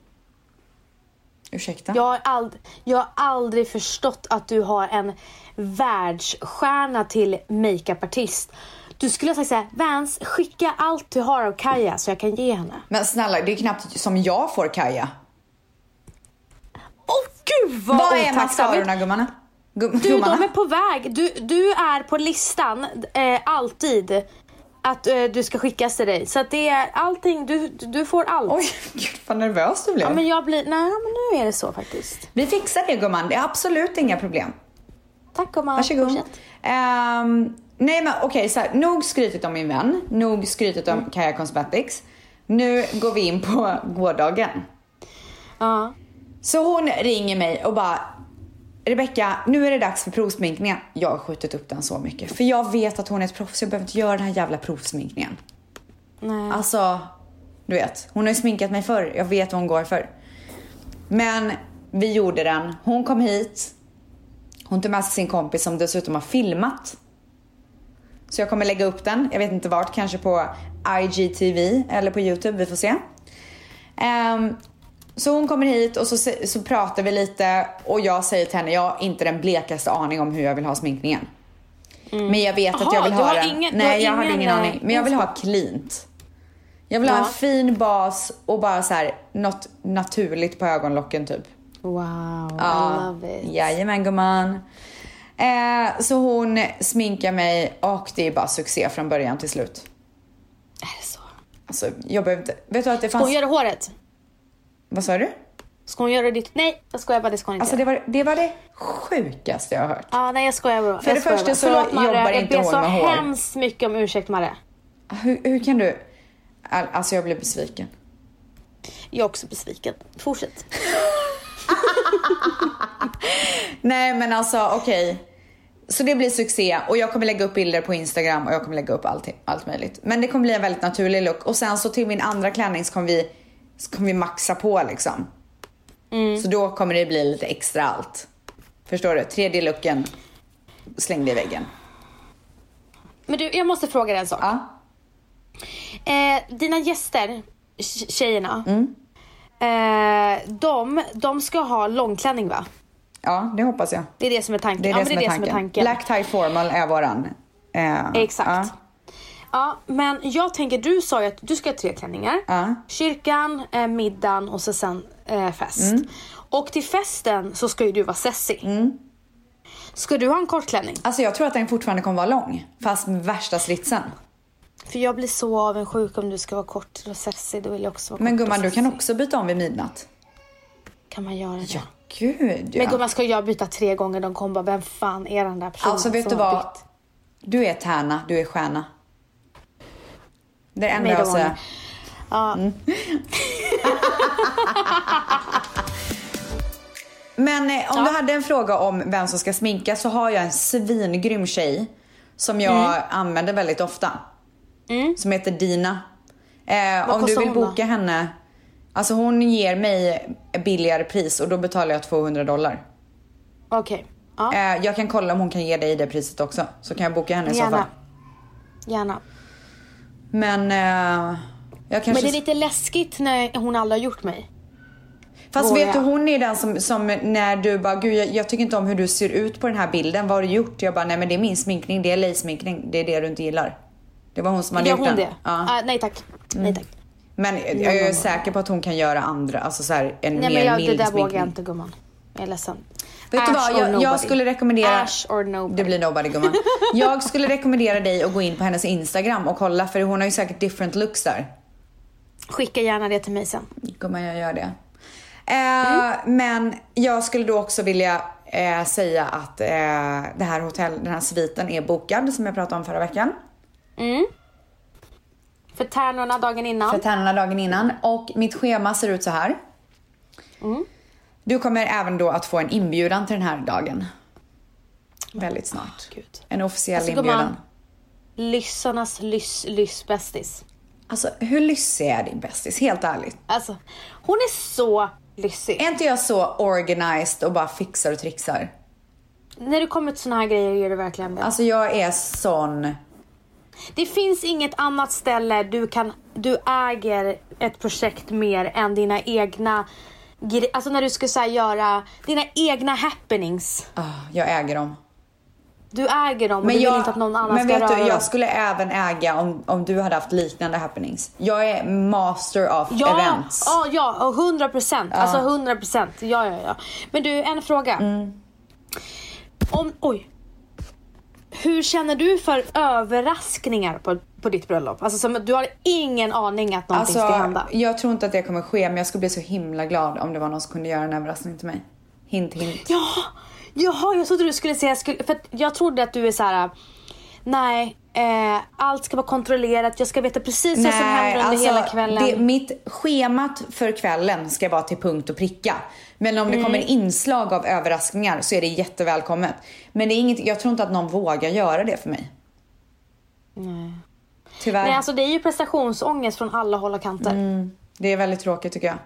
Ursäkta? Jag har, ald, jag har aldrig förstått att du har en världsstjärna till makeupartist. Du skulle ha sagt såhär, Vans skicka allt du har av Kaja så jag kan ge henne. Men snälla, det är knappt som jag får Kaja. Gud vad, Vad är mascarorna gumman? Gum, Du, gummarna? de är på väg. Du, du är på listan eh, alltid att eh, du ska skickas till dig. Så att det är allting, du, du får allt. Oj, gud vad nervös du blev. Ja, men jag blir, nej men nu är det så faktiskt. Vi fixar det gumman, det är absolut inga problem. Tack gumman. Varsågod. Ehm, nej men okej, så här, nog skrytit om min vän, nog skrytit om Kaja Cosmetics. Nu går vi in på gårdagen. Ja. Så hon ringer mig och bara Rebecka, nu är det dags för provsminkningen. Jag har skjutit upp den så mycket. För jag vet att hon är ett proffs, jag behöver inte göra den här jävla provsminkningen. Nej. Alltså, du vet. Hon har ju sminkat mig förr. Jag vet vad hon går för. Men vi gjorde den. Hon kom hit. Hon tog med sig sin kompis som dessutom har filmat. Så jag kommer lägga upp den. Jag vet inte vart. Kanske på IGTV eller på YouTube. Vi får se. Ehm, så hon kommer hit och så, så pratar vi lite och jag säger till henne, jag har inte den blekaste aning om hur jag vill ha sminkningen. Men jag vet att Jaha, jag vill ha har den. ingen- Nej, har jag hade ingen, eh, aning. Men jag vill ha inspo. cleant. Jag vill ha Ja. en fin bas och bara så här något naturligt på ögonlocken typ. Wow, Ja. I love it. Jajamän gumman. Eh, så hon sminkar mig och det är bara succé från början till slut. Är det så? Alltså jag behöver inte... Vet du att det Ska hon fanns... göra håret? Vad sa du? Ska hon göra ditt? Nej, jag skojar bara. Det ska hon inte Alltså det var, det var det sjukaste jag har hört. Ja, nej jag skojar bara. För jag det första bara. så Förlåt, Marre. jobbar inte Jag hon ber med så hår. hemskt mycket om ursäkt Marre. Hur, hur kan du... All- Alltså jag blev besviken. Jag är också besviken. Fortsätt. Nej men alltså okej. Så det blir succé och jag kommer lägga upp bilder på Instagram och jag kommer lägga upp allt, allt möjligt. Men det kommer bli en väldigt naturlig look och sen så till min andra klänning så kommer vi, så kommer vi maxa på liksom. Så då kommer det bli lite extra allt. Förstår du? Tredje looken slängde i väggen. Men du, jag måste fråga dig en sak. Ja. Eh, dina gäster, tj- tjejerna, Mm. eh, de, de ska ha långklänning va? Ja, det hoppas jag. Det är det som är tanken. Det är det, som, det är är det som är tanken. tanken. Black tie formal är våran. eh, Exakt. Ja. Ja, men jag tänker, du sa ju att du ska ha tre klänningar. Ja. Kyrkan, eh, middagen och så sen eh, fest. Mm. Och till festen så ska ju du vara sessy. Ska du ha en kort klänning? Alltså jag tror att den fortfarande kommer vara lång. Fast med värsta slitsen. För jag blir så avundsjuk om du ska vara kort och sessy. Då vill jag också vara Men gumman du kan också byta om vid midnatt. Kan man göra det? Ja, gud ja. Men gumman ska jag byta tre gånger, de kommer bara, vem fan är den där personen Alltså vet som du vad? bytt? Du är tärna, du är stjärna. Det är det enda jag säger. Ja. Mm. Men eh, om du hade en fråga om vem som ska sminka så har jag en svingrym tjej som jag Mm. använder väldigt ofta. Som heter Dina. Eh, om du vill boka henne. Alltså hon ger mig billigare pris och då betalar jag 200 dollar. Okej. Ja, Eh, jag kan kolla om hon kan ge dig det priset också. Så kan jag boka henne i så fall. Gärna. Men eh, jag kanske... Men det är lite läskigt när hon aldrig har gjort mig. Fast vet du, hon är den som, som när du bara, gud jag, jag tycker inte om hur du ser ut på den här bilden, vad har du gjort? Jag bara, nej men det är min sminkning, det är lace-sminkning, det är det du inte gillar. Det var hon som hade gjort hon den. det? Ja. Ah, nej tack. Nej tack. Men jag är säker på att hon kan göra andra, alltså så här, en Nej mer men jag, det mild där sminkning. vågar jag inte gumman. Jag är ledsen. Vet du vad, jag, jag skulle rekommendera... Ash or nobody. Det blir nobody gumman. jag skulle rekommendera dig att gå in på hennes Instagram och kolla för hon har ju säkert different looks där. Skicka gärna det till mig sen. Gumman, jag gör det. Eh, Men jag skulle då också vilja eh, säga att eh, det här hotell, den här sviten är bokad som jag pratade om förra veckan. För tärnorna dagen innan. För tärnorna dagen innan. Och mitt schema ser ut så här. Du kommer även då att få en inbjudan till den här dagen. Väldigt snart. Gud. En officiell Alltså, inbjudan. Lyssarnas lyss, lyssbästis. Alltså hur lyssig är din bästis? Helt ärligt. Alltså, hon är så lyssig. Är inte jag så organized och bara fixar och trixar? När det kommer till såna här grejer gör du verkligen det. Alltså jag är sån... Det finns inget annat ställe du kan, du äger ett projekt mer än dina egna Alltså när du ska så göra dina egna happenings. Ah, jag äger dem. Du äger dem och Men du jag, vill inte att någon annan men ska vet röra du, jag skulle även äga om, om du hade haft liknande happenings. Jag är master of Ja, events. ja, ja, och 100 procent. Alltså 100 procent. Ja, ja, ja. Men du, en fråga. Mm. Om, oj. Hur känner du för överraskningar på, på ditt bröllop? Alltså som du har ingen aning att någonting ska hända. Alltså, jag tror inte att det kommer ske men jag skulle bli så himla glad om det var någon som kunde göra en överraskning till mig. Hint hint. Ja, Jaha, jag trodde du skulle säga, för jag trodde att du är så här. nej, eh, allt ska vara kontrollerat, jag ska veta precis vad som händer under hela kvällen. alltså, Det, mitt schemat för kvällen ska vara till punkt och pricka. Men om det kommer Mm. inslag av överraskningar så är det jättevälkommet. Men det är inget, jag tror inte att någon vågar göra det för mig. Tyvärr. Nej, alltså det är ju prestationsångest från alla håll och kanter. Det är väldigt tråkigt tycker jag.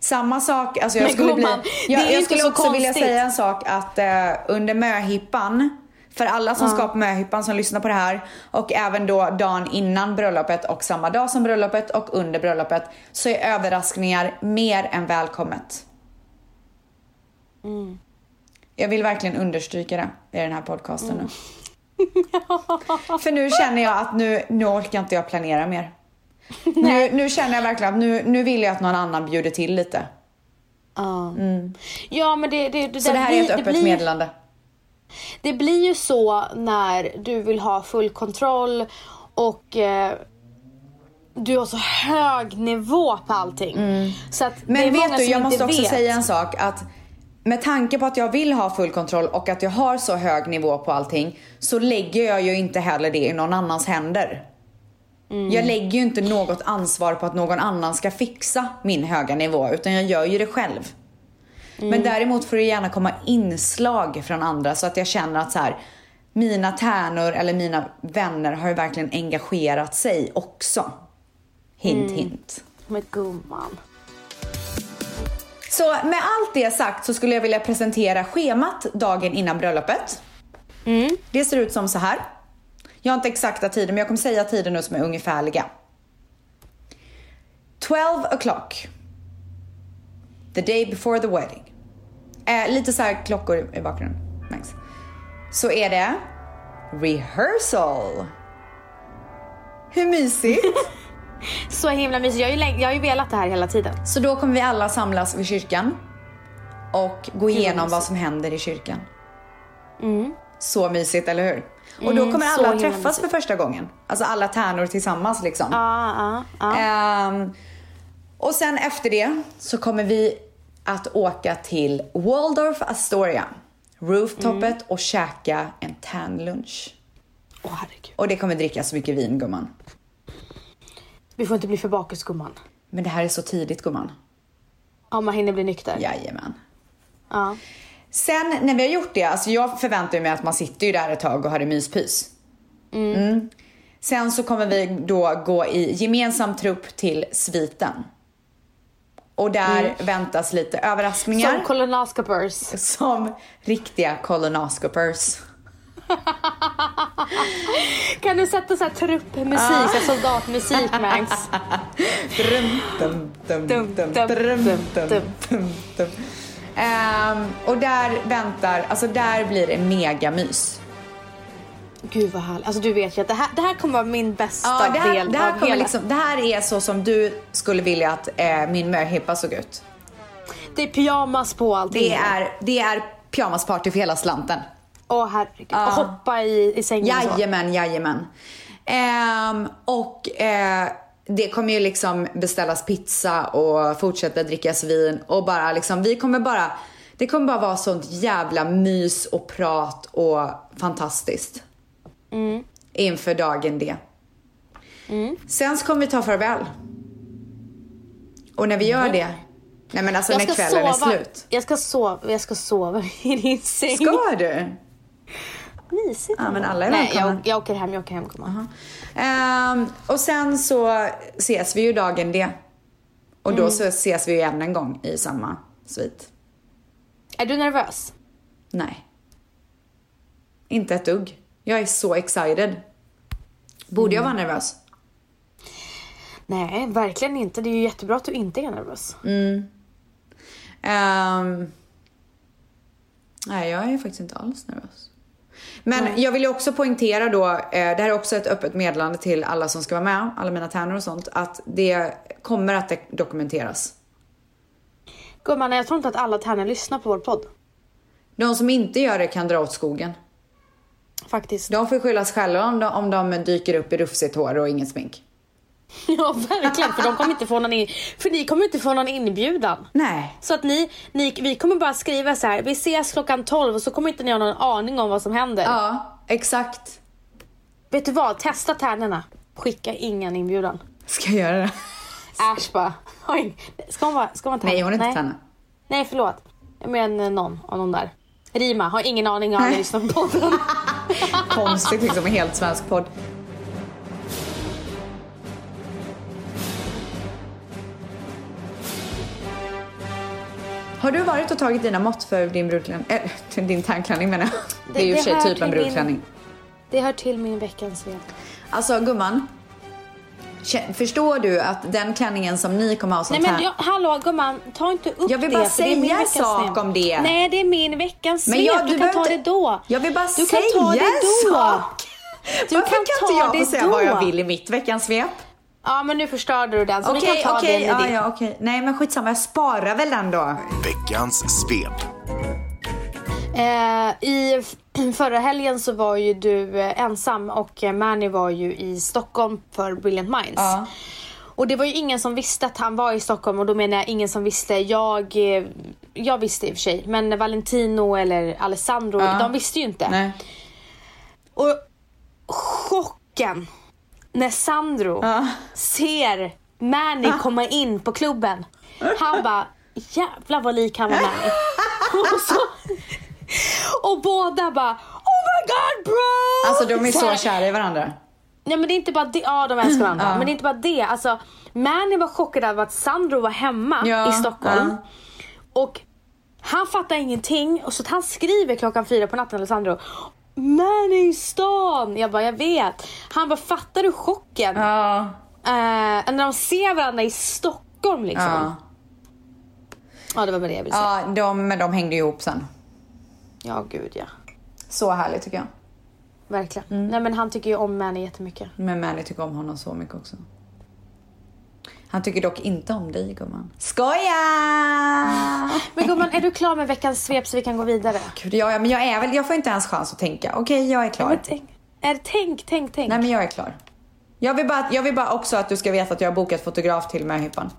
Samma sak, alltså jag Men skulle bli... gumman, Jag, jag skulle så också vilja konstigt. säga en sak att eh, under möhippan, för alla som ska på möhippan som lyssnar på det här och även då dagen innan bröllopet och samma dag som bröllopet och under bröllopet så är överraskningar mer än välkommet. Mm. Jag vill verkligen understryka det i den här podcasten Mm. nu. För nu känner jag att nu, nu orkar inte jag planera mer. Nu, nu känner jag verkligen att nu, nu vill jag att någon annan bjuder till lite. Ja. Ja men det, det, det, Så det här är blir- ett öppet blir, meddelande. Det blir ju så när du vill ha full kontroll och eh, du har så hög nivå på allting. Så att är Mm. Men vet du, jag måste också vet. säga en sak att med tanke på att jag vill ha full kontroll och att jag har så hög nivå på allting så lägger jag ju inte heller det i någon annans händer. Mm. Jag lägger ju inte något ansvar på att någon annan ska fixa min höga nivå utan jag gör ju det själv. Mm. Men däremot får det gärna komma inslag från andra så att jag känner att så här, mina tärnor eller mina vänner har ju verkligen engagerat sig också. Hint Mm. hint. Men gumman. Så med allt det sagt så skulle jag vilja presentera schemat dagen innan bröllopet. Det ser ut som så här. Jag har inte exakta tider men jag kommer säga tider nu som är ungefärliga. 12 o'clock. The day before the wedding. Eh, lite så klockor i- i bakgrunden. Nice. Så är det rehearsal. Hur mysigt? Så himla mysigt. Jag har, ju läng- jag har ju velat det här hela tiden. Så då kommer vi alla samlas vid kyrkan och gå igenom vad som händer i kyrkan. Så mysigt, eller hur? Och då kommer så alla träffas mysigt. för första gången. Alltså alla tärnor tillsammans liksom. Ja, ja, ja. Och sen efter det så kommer vi att åka till Waldorf Astoria, rooftopet och käka en tärnlunch. Åh herregud. Och det kommer drickas så mycket vin gumman. Vi får inte bli för bakis gumman. Men det här är så tidigt gumman. Om man hinner bli nykter. Jajamän. Ja. Sen när vi har gjort det, alltså jag förväntar mig att man sitter ju där ett tag och har det myspys. Mm. Sen så kommer vi då gå i gemensam trupp till sviten. Och där väntas lite överraskningar. Som colonoscopers. Som riktiga colonoscopers. Kan du sätta så här truppmusik, så här soldatmusik. Ehm, och där väntar, alltså där blir det megamys. Gud vad härligt. Alltså du vet ju att det här, det här kommer vara min bästa Ja, det här, del det, här av hela. liksom, det här är så som du skulle vilja att eh, min möhippa såg ut. Det är pyjamas på allting. Det är, det är pyjamasparty för hela slanten. Åh herregud. Och hoppa i, i sängen och så. Jajamän, jajamän. Ehm, och eh, det kommer ju liksom beställas pizza och fortsätta drickas vin och bara liksom, vi kommer bara, det kommer bara vara sånt jävla mys och prat och fantastiskt. Mm. Inför dagen det. Sen så kommer vi ta farväl. Och när vi gör det, nej men alltså Mm. Jag när kvällen sova. är slut. Jag ska sova, jag ska sova i din säng. Ska du? Mysigt. Ja, men alla är Nej, jag, jag åker hem, jag åker hem gumman. Ehm, och sen så ses vi ju dagen det. Och Mm. då så ses vi ju än en gång i samma svit. Är du nervös? Nej. Inte ett dugg. Jag är så excited. Borde jag vara Mm. nervös? Nej, verkligen inte. Det är ju jättebra att du inte är nervös. Ehm, nej, jag är faktiskt inte alls nervös. Men jag vill ju också poängtera då, eh, det här är också ett öppet meddelande till alla som ska vara med, alla mina tärnor och sånt, att det kommer att dokumenteras. Gumman, jag tror inte att alla tärnor lyssnar på vår podd. De som inte gör det kan dra åt skogen. Faktiskt. De får skylla sig själva om de, om de dyker upp i rufsigt hår och inget smink. Ja verkligen, för de kommer inte få någon in, för ni kommer inte få någon inbjudan. Nej. Så att ni, ni, vi kommer bara skriva så här, vi ses klockan 12 och så kommer inte ni ha någon aning om vad som händer. Ja, exakt. Vet du vad, testa tärnorna. Skicka ingen inbjudan. Ska jag göra det? Äsch bara. Ska hon vara, ska hon vara Nej, hon är inte tärna. Nej förlåt. Jag menar någon av de där. Rima, har ingen aning, har aldrig lyssnat på podden. Konstigt liksom, en helt svensk podd. Har du varit och tagit dina mått för din brudklänning? Äh, din tandklänning menar jag. Det är ju i det sig typ en till min- brudklänning. Det hör till min veckans svep. Alltså gumman. Förstår du att den klänningen som ni kommer ha som Nej men jag, hallå gumman, ta inte upp Jag vill det. bara det säga en veckans sak om det. Nej det är min veckans. Men jag- du, du kan ta det då. Jag vill bara du säga kan ta det en då. sak. Du Varför kan inte jag det få säga vad jag vill i mitt veckans svep? Ja men nu förstörde du den så vi Okej, kan ta okej, den ja, med ditt. ja, okej. Nej men skitsamma, jag sparar väl den då. Veckans svep. Eh, I förra helgen så var ju du eh, ensam och eh, Manny var ju i Stockholm för Brilliant Minds. Ja. Och det var ju ingen som visste att han var i Stockholm och då menar jag ingen som visste. Jag, eh, jag visste i och för sig men Valentino eller Alessandro Ja. de visste ju inte. Nej. Och chocken när Sandro Ja. ser Manny komma in på klubben. Han bara jävlar vad lik han var Manny. och, så, och båda bara oh my god bro! Alltså de är så här- kära i varandra. Nej men det är inte bara det, ja de älskar varandra. Men det är inte bara det. Alltså Manny var chockad över att Sandro var hemma Ja, i Stockholm. ja. Och han fattar ingenting och så han skriver klockan fyra på natten Alessandro. Manny i stan! Jag bara jag vet. Han bara fattar du chocken? Ja. Eh, när de ser varandra i Stockholm liksom. Ja. Ja, det var bara det jag ville säga. Ja, de, men de hängde ihop sen. Ja, gud ja. Så härligt tycker jag. Verkligen. Mm. Nej men han tycker ju om Manny jättemycket. Men Manny tycker om honom så mycket också. Han tycker dock inte om dig gumman. Skoja! Men gumman, är du klar med veckans svep så vi kan gå vidare? Gud, ja, ja, men jag är väl, jag får inte ens chans att tänka. Okej, jag är klar. Men tänk, är, tänk, tänk, tänk. Nej men jag är klar. Jag vill, bara, jag vill bara också att du ska veta att jag har bokat fotograf till möhippan.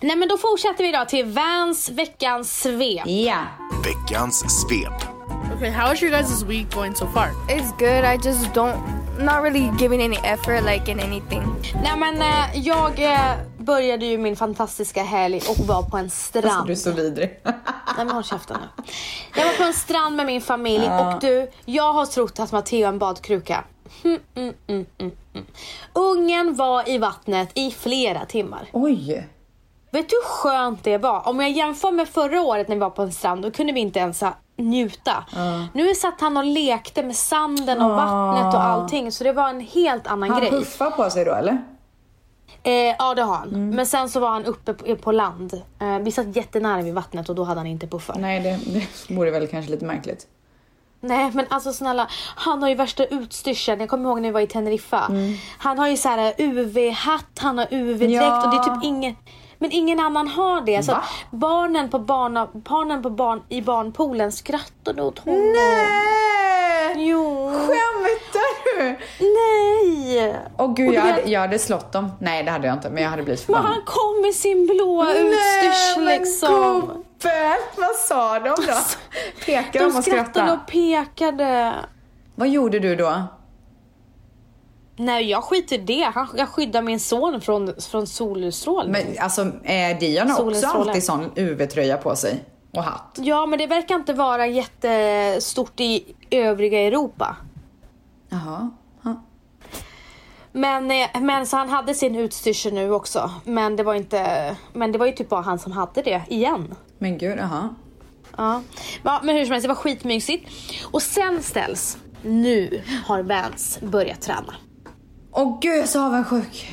Nej men då fortsätter vi då till Vans veckans svep. Ja. Veckans svep. Okay, how is your guys' week going so far? It's good. I just don't, not really giving any effort like in anything. Nej men eh, jag eh, började ju min fantastiska helg och var på en strand. Alltså, du är så vidrig. Nej men håll käften nu. Jag var på en strand med min familj och du, jag har trott att Matteo är en badkruka. Mm, mm, mm, mm, mm. Ungen var i vattnet i flera timmar. Oj. Vet du hur skönt det var? Om jag jämför med förra året när vi var på en strand, då kunde vi inte ens njuta. Nu satt han och lekte med sanden och vattnet och allting, så det var en helt annan Han grej. puffar på sig då eller? Eh, ja det har han. Men sen så var han uppe på, på land. Eh, vi satt jättenära vid vattnet och då hade han inte puffar. Nej det, det vore väl kanske lite märkligt. Nej men alltså snälla, han har ju värsta utstyrseln. Jag kommer ihåg när vi var i Teneriffa. Han har ju så här UV-hatt, han har UV-dräkt Ja. och det är typ ingen men ingen annan har det. Så barnen, på barna, barnen på barn, i barnpoolen skrattade åt honom. Nej! Jo. Skämtar du? Nej! Åh gud Och jag hade, jag hade slått dem. Nej det hade jag inte men jag hade blivit Men förbannad. han kom med sin blåa utstyrsel liksom. gubbe! Vad sa de då? Pekade De de och skrattade skrattade? och pekade. Vad gjorde du då? Nej jag skiter i det. Han, jag skyddar min son från, från solstrålning. Men alltså eh, Dion också alltid sån UV-tröja på sig. Och hatt. Ja men det verkar inte vara jättestort i övriga Europa. Jaha. Ja. Men, eh, men så han hade sin utstyrsel nu också. Men det var inte, men det var ju typ bara han som hade det igen. Men gud, jaha. Ja. Ja, men hur som helst, det var skitmysigt. Och sen ställs, nu har Vans börjat träna. Åh gud jag är så avundsjuk.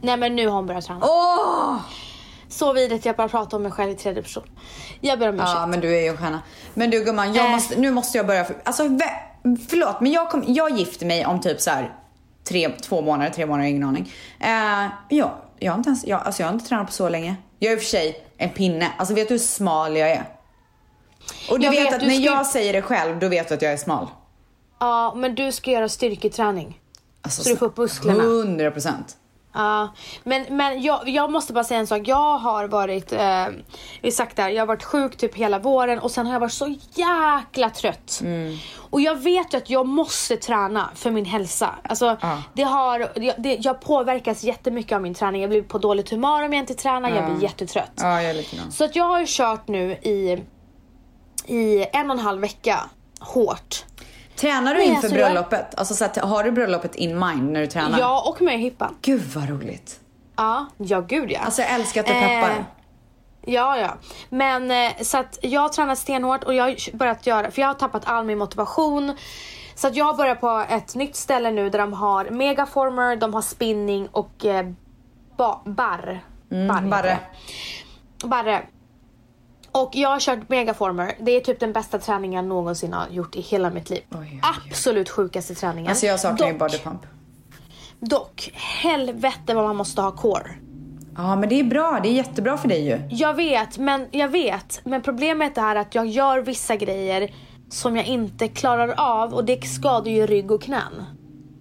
Nej men nu har hon börjat träna. Åh! Så vidrigt jag bara pratar om mig själv i tredje person. Jag ber om ursäkt. Ja men du är ju en stjärna. Men du gumman, jag Äh. måste, nu måste jag börja. För, alltså förlåt men jag, kom, jag gifter mig om typ så här tre, två månader, tre månader, ingen aning. Uh, ja, jag har inte ens, jag, alltså jag har inte tränat på så länge. Jag är i och för sig en pinne. Alltså vet du hur smal jag är? Och du Jag vet, vet, att du när ska- jag säger det själv, då vet du att jag är smal. Ja men du ska göra styrketräning. Alltså, Så du får upp musklerna. 100 procent. Ja, men, men jag, jag måste bara säga en sak. Jag har varit, eh, vi sagt det här, jag har varit sjuk typ hela våren och sen har jag varit så jäkla trött. Mm. Och jag vet ju att jag måste träna för min hälsa. Alltså, det har, det, jag påverkas jättemycket av min träning. Jag blir på dåligt humör om jag inte tränar, jag blir jättetrött. Ja, jag. Så att jag har ju kört nu i, i en och en halv vecka hårt. Tränar du inför alltså, bröllopet? Alltså så att, har du bröllopet in mind när du tränar? Jag och med hippan. Gud vad roligt. Ja, ja gud ja. Alltså jag älskar att du peppar. Eh, Ja, ja. Men eh, så att jag tränar stenhårt och jag har börjat göra, för jag har tappat all min motivation. Så att jag har börjat på ett nytt ställe nu där de har megaformer, de har spinning och eh, ba, barr. Heter Barre. Barre. Och jag har kört megaformer. Det är typ den bästa träningen jag någonsin har gjort i hela mitt liv. oj, oj. Absolut sjukaste träningen. Alltså jag saknar ju Dock- bodypump. Dock, helvete vad man måste ha core. Ja men det är bra, det är jättebra för dig ju. Jag vet, men jag vet. Men problemet är att jag gör vissa grejer som jag inte klarar av och det skadar ju rygg och knän.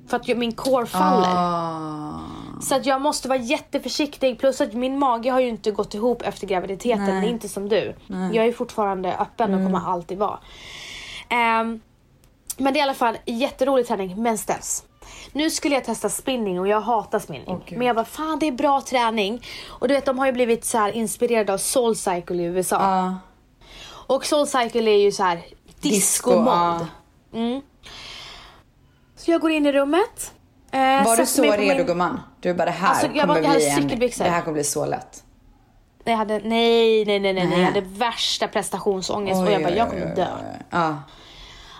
För att min core faller. Ah. Så att jag måste vara jätteförsiktig. Plus att min mage har ju inte gått ihop efter graviditeten. Det är inte som du. Jag är fortfarande öppen och kommer alltid vara. Ehm, men det är i alla fall jätterolig träning, men ställs. Nu skulle jag testa spinning och jag hatar spinning. Gud. men jag bara, fan det är bra träning. Och du vet, de har ju blivit så här inspirerade av Soul Cycle i USA. Ja. Och Soul Cycle är ju så här disco-mod. ja. Så jag går in i rummet. Eh, Var du så redo min- gumman? Du bara det här Alltså, jag kommer bli en... Det här kommer bli så lätt. Jag hade, nej, nej, nej, nej, nej. Jag hade värsta prestationsångest och jag bara, jag kommer dö. Ja.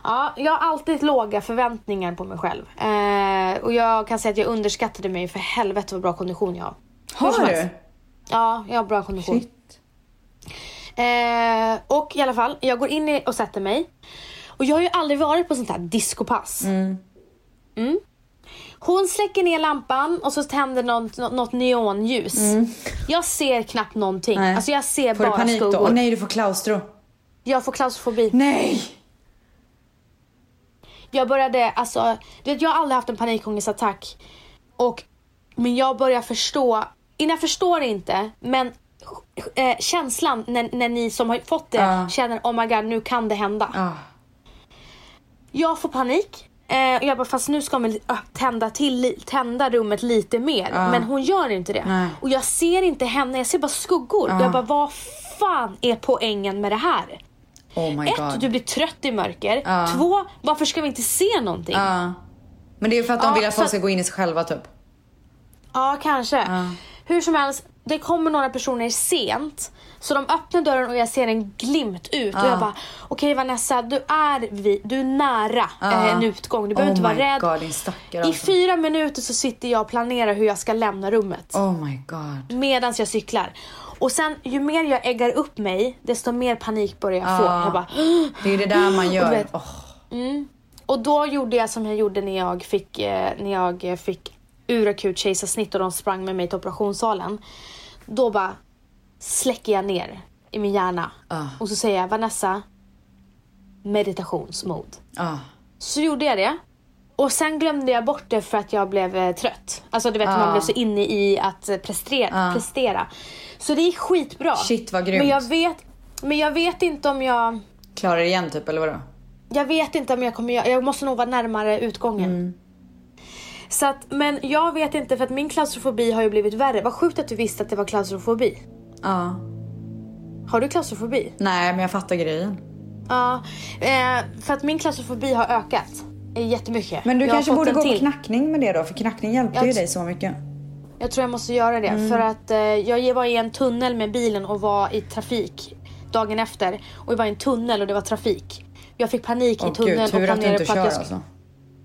Ja, jag har alltid låga förväntningar på mig själv. Eh, och jag kan säga att jag underskattade mig för helvete vad bra kondition jag har. Har du? Ja, jag har bra kondition. Shit. Eh, och i alla fall, jag går in och sätter mig. Och jag har ju aldrig varit på sånt här discopass. Mm. Hon släcker ner lampan och så tänder något, något, neonljus. Jag ser knappt någonting. Nej. Alltså jag ser Får bara panik då? Åh nej, du får klaustro. Jag får klaustrofobi. Nej! Jag började, alltså, du vet jag har aldrig haft en panikångestattack. Och, men jag börjar förstå, jag förstår inte, men eh, känslan när, när ni som har fått det Ja. känner oh my god nu kan det hända. Ah. Jag får panik. Eh, och jag bara fast nu ska man ö, tända, till, tända rummet lite mer. Men hon gör inte det. Nej. Och jag ser inte henne, jag ser bara skuggor. Jag bara vad fan är poängen med det här? Oh Ett, god. du blir trött i mörker. Ja. Två, varför ska vi inte se någonting? Ja. Men det är för att de Ja, vill att folk ska gå in i sig själva typ. Ja, kanske. Hur som helst, det kommer några personer sent. Så de öppnar dörren och jag ser en glimt ut. Och jag bara, okej Vanessa, du är, vi, du är nära eh, en utgång. Du behöver Oh inte vara rädd. God, I alltså. fyra minuter så sitter jag och planerar hur jag ska lämna rummet. Oh my god. Medan jag cyklar. Och sen ju mer jag äggar upp mig, desto mer panik börjar jag få. Ja. Jag bara, Det är det där man Och gör. du vet- Åh. Och då gjorde jag som jag gjorde när jag fick, eh, när jag eh, fick urakut kejsarsnitt och de sprang med mig till operationssalen. Då bara släcker jag ner i min hjärna. Ah. Och så säger jag Vanessa, meditationsmode. Ah. Så gjorde jag det. Och sen glömde jag bort det för att jag blev eh, trött. Alltså du vet man Ah. blev så inne i att eh, prestera. prestera. Så det gick skitbra. Shit, vad grymt. Men jag vet, men jag vet inte om jag... Klarar det igen typ, eller vadå? Jag vet inte om jag kommer göra, jag måste nog vara närmare utgången. Mm. Så att, men jag vet inte för att min klaustrofobi har ju blivit värre. Vad sjukt att du visste att det var klaustrofobi. Ja. Har du klaustrofobi? Nej, men jag fattar grejen. Ja, eh, för att min klaustrofobi har ökat jättemycket. Men du Jag kanske borde gå på till. knackning med det då, för knackning hjälpte Jag ju dig så mycket. Jag tror jag måste göra det Mm. för att eh, jag var i en tunnel med bilen och var i trafik dagen efter. Och jag var i en tunnel och det var trafik. Jag fick panik i Åh tunneln gud, tur och att du inte på kör jag, alltså.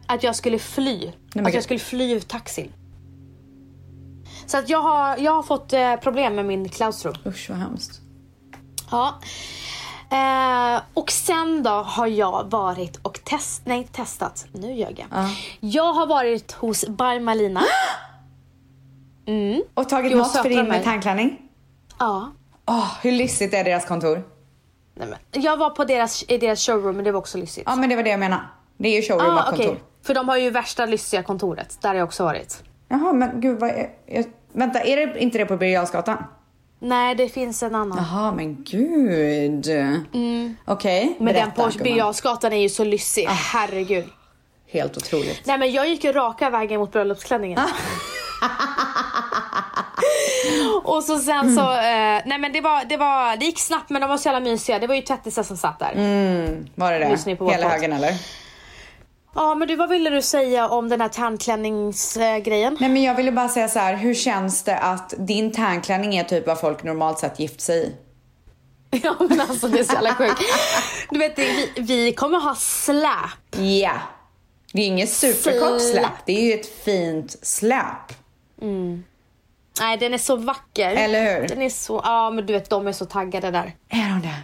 Att jag skulle fly. men att jag skulle fly ur taxin. Så att jag har, jag har fått eh, problem med min klaustro. Usch vad hemskt. Ja. Eh, och sen då har jag varit och test, nej, testat, nu ljög jag. Jag har varit hos By Malina. Och tagit Jo, något för din tandklänning? Ja. Åh, hur lyssigt är deras kontor? Nej, men, jag var på deras, i deras showroom men det var också lyssigt. Ja men det var det jag menade. Det är ju showroom ah, och kontor. okej. För de har ju värsta lyssiga kontoret. Där har jag också varit. Jaha, men gud vad är... Jag, vänta, är det inte det på Birger? Nej, det finns en annan. Jaha, men gud. Okej, Mm. Men den på. Birger är ju så lyssig. Ah. Herregud. Helt otroligt. Nej men jag gick ju raka vägen mot bröllopsklänningen. Ah. och så sen så, eh, nej men det var, det var, det gick snabbt men de var så jävla mysiga. Det var ju tvättisar som satt där. Var det det? Hela högen eller? Ja men du vad ville du säga om den här tandklänningsgrejen? Nej men jag ville bara säga så här, hur känns det att din tandklänning är typ vad folk normalt sett gift sig i? ja men alltså det är så jävla sjukt. Du vet vi, vi kommer ha släp. Ja. Det är inget superkort Släp. det är ju ett fint släp. Nej den är så vacker. Eller hur? Den är så, ja men du vet de är så taggade där. Är de det?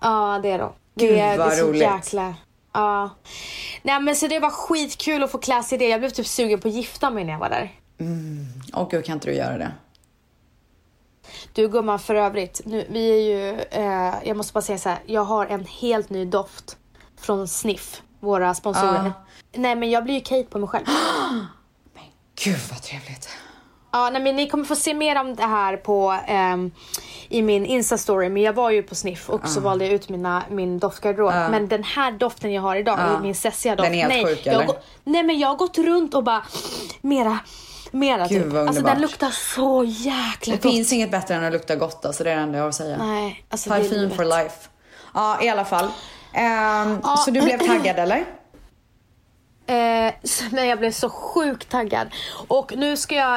Ja det är de. Det Gud, är, vad det är så roligt. jäkla... Ja. Nej men så det var skitkul att få klä sig i det. Jag blev typ sugen på att gifta mig när jag var där. Åh gud, kan inte du göra det? Du gumman för övrigt, nu, vi är ju, eh, jag måste bara säga så här. jag har en helt ny doft från Sniff, våra sponsorer. Nej men jag blir ju Kate på mig själv. Gud vad trevligt. Ja, nej, men ni kommer få se mer om det här på ehm, i min Insta-story. Men jag var ju på Sniff och så valde jag ut mina, min doftgarderob. Men den här doften jag har idag, är min sessiga doft. Den är helt nej, sjuk, eller? gå- Nej men jag har gått runt och bara mera, mera Gud, typ. Alltså den luktar så jäkla Det gott. finns inget bättre än att lukta gott alltså, det är det enda jag har att säga. Nej, alltså det Parfym for life. Ja, i alla fall. Ja. Så du blev taggad eller? Eh, nej, jag blev så sjukt taggad. Och nu ska jag,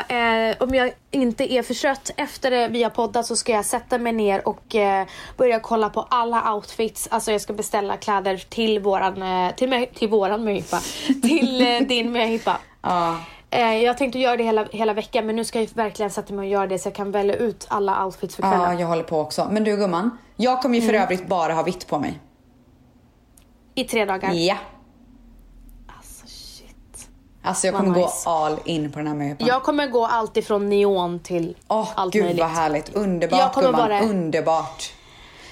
eh, om jag inte är för trött efter det vi har poddat så ska jag sätta mig ner och eh, börja kolla på alla outfits. Alltså jag ska beställa kläder till våran, eh, till, till våran möhippa. till eh, din möhippa. Ja. Eh, jag tänkte göra det hela, hela veckan men nu ska jag verkligen sätta mig och göra det så jag kan välja ut alla outfits för kvällen. Ja, jag håller på också. Men du gumman, jag kommer ju för Mm. övrigt bara ha vitt på mig. I tre dagar. Ja. Shit. Alltså jag kommer nice. gå all in på den här möhippan. Jag kommer gå allt ifrån neon till Åh allt gud möjligt. vad härligt. Underbart Jag kommer gumman. bara- Underbart.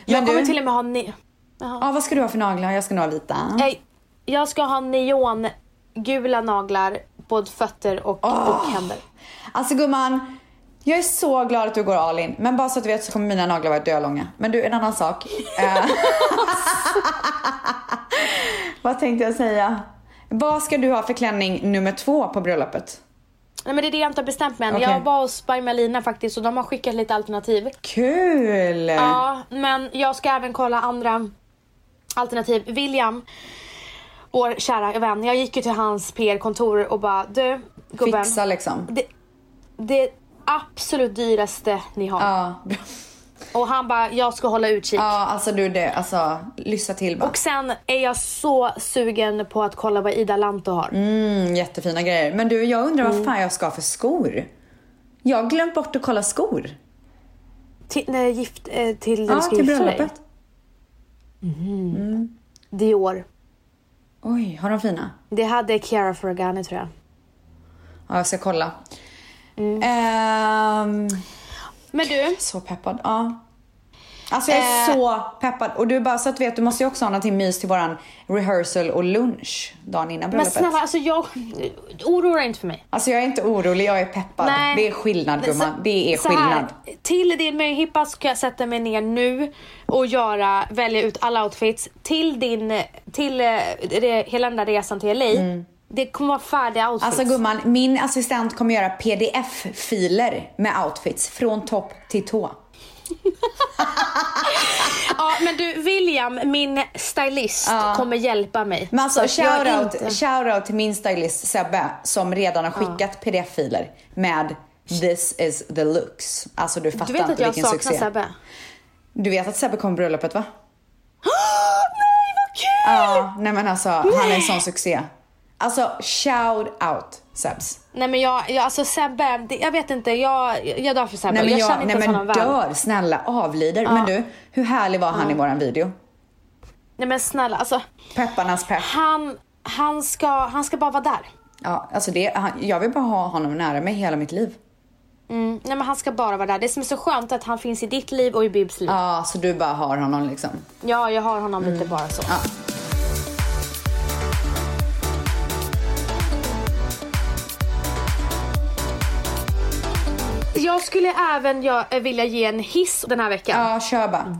Jag Men kommer du, till och med ha ne- ja, vad ska du ha för naglar? Jag ska nog ha vita. Nej, jag ska ha neongula naglar, både fötter och, och händer. Alltså gumman, jag är så glad att du går all in. Men bara så att du vet så kommer mina naglar vara dölånga. Men du, en annan sak. Eh, vad tänkte jag säga? Vad ska du ha för klänning nummer två på bröllopet? Nej men det är det jag inte har bestämt mig än. Okej. Jag var hos By Malina faktiskt och de har skickat lite alternativ. Kul! Ja, men jag ska även kolla andra alternativ. William, vår kära vän, jag gick ju till hans PR-kontor och bara du gubben. Fixa liksom. Det, det absolut dyraste ni har. Ja, bra. Och han bara, jag ska hålla utkik. ja alltså du det, alltså lyssna till bara. Och sen är jag så sugen på att kolla vad Ida Lanto har. Mm, jättefina grejer. Men du, jag undrar vad fan jag ska för skor. Jag har glömt bort att kolla skor. Till, nej, gift, eh, till när Ja, du ska till gifta dig. bröllopet. Dior. Oj, har de fina? Det hade Chiara Ferragani tror jag. Ja, jag ska kolla. Mm. Ehm, Men du, så peppad. Ja. Alltså jag är Eh. så peppad. Och du bara så att du vet, du måste ju också ha någonting mys till våran rehearsal och lunch dagen innan men bröllopet. snälla alltså jag, oroa dig inte för mig. Alltså jag är inte orolig, jag är peppad. Nej. Det är skillnad gumman. Det är så här, skillnad. till din möhippa ska jag sätta mig ner nu och göra, välja ut alla outfits. Till din, till eh, det, hela den där resan till LA. Det kommer vara färdiga outfits. Mm. Alltså gumman, min assistent kommer göra pdf-filer med outfits från topp till tå. Ja men du William, min stylist, kommer hjälpa mig. Men alltså shoutout inte- shoutout till min stylist Sebbe som redan har skickat pdf-filer med This is the looks. Alltså du fattar Du vet att inte jag vilken saknar succé. Sebbe? Du vet att Sebbe kommer på bröllopet va? Nej vad kul! Ja, nej men alltså han är en sån succé. Alltså shout out Sebs. Nej men jag, jag alltså Sebbe, jag vet inte, jag, jag dör för Sebbe. Nej men jag, jag, känner nej inte ens men honom väl. dör, snälla avlider. Men du, hur härlig var han i våran video? Nej men snälla, alltså Pepparnas pepp. han, han, ska, han ska bara vara där. Ja, alltså det, han, jag vill bara ha honom nära mig hela mitt liv. Mm, nej men han ska bara vara där. Det som är så skönt är att han finns i ditt liv och i Bibs liv. Ja, Ja, så du bara har honom liksom. jag har honom Mm. lite bara så. Ja. Jag skulle även jag, vilja ge en hiss den här veckan. Ja, kör bara.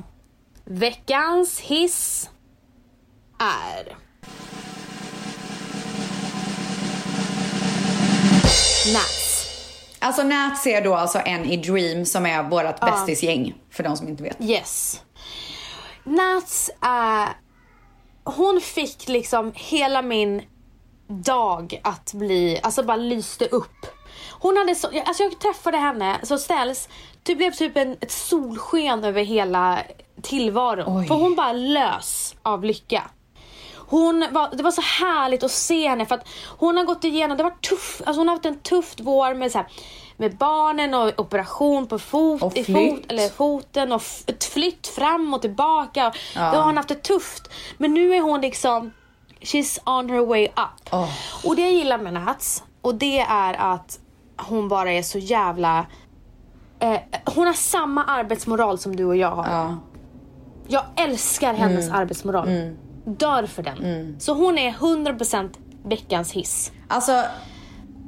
Veckans hiss är... Nats. Alltså Nats är då alltså en i Dream som är vårt bästisgäng. För de som inte vet. Yes. Nats är... Hon fick liksom hela min dag att bli, alltså bara lyste upp. Hon hade så, alltså jag träffade henne så ställs, det blev typ en, ett solsken över hela tillvaron. Oj. För hon bara lös av lycka. Hon var, det var så härligt att se henne för att hon har gått igenom, det var tuff, alltså hon har haft en tuff vår med så här, med barnen och operation på fot, Och i fot, eller foten och flytt fram och tillbaka. Då har hon haft det tufft. Men nu är hon liksom, she's on her way up. Åh. Och det jag gillar med Nats, och det är att hon bara är så jävla... Eh, hon har samma arbetsmoral som du och jag har. Ja. Jag älskar hennes Mm. arbetsmoral. Dör för den. Så hon är 100% veckans hiss. Alltså,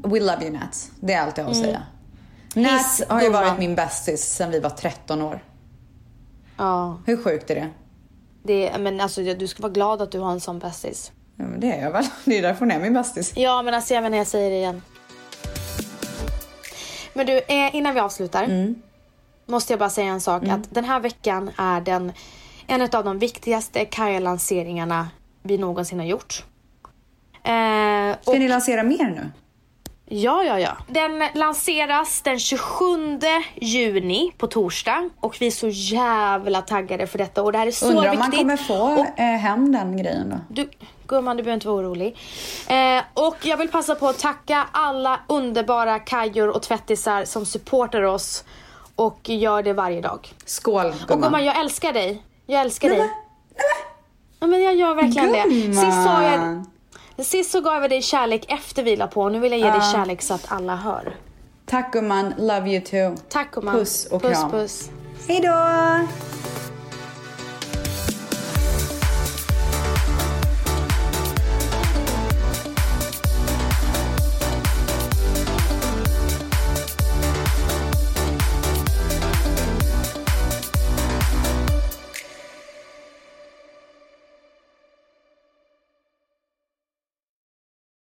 we love you Nats. Det är allt jag har att säga. Nats Hiss, har ju varit min bästis sedan vi var 13 år. Ja, Hur sjukt är det? det, men alltså du ska vara glad att du har en sån bästis. Ja, men det är jag väl. Det är därför hon är min bästis. Ja, men alltså jag inte, jag säger det igen. Men du, eh, innan vi avslutar. Måste jag bara säga en sak. Att den här veckan är den en av de viktigaste Kaja-lanseringarna vi någonsin har gjort. Eh, Ska ni lansera mer nu? Ja, ja, ja. Den lanseras den 27 juni på torsdag och vi är så jävla taggade för detta och det här är så Undrar om viktigt. man kommer få Och eh, hem den grejen då. du, gumman, du behöver inte vara orolig. Eh, och jag vill passa på att tacka alla underbara kajor och tvättisar som supportar oss och gör det varje dag. Skål Och gumman. gumman, jag älskar dig. Jag älskar dig. Ja, men jag gör verkligen det. Gumman. Sist sa jag... Sist så gav jag dig kärlek efter vi la på. Nu vill jag ge dig kärlek så att alla hör. Tack gumman, love you too. Tack gumman. Puss och puss, kram. Puss. Hej då!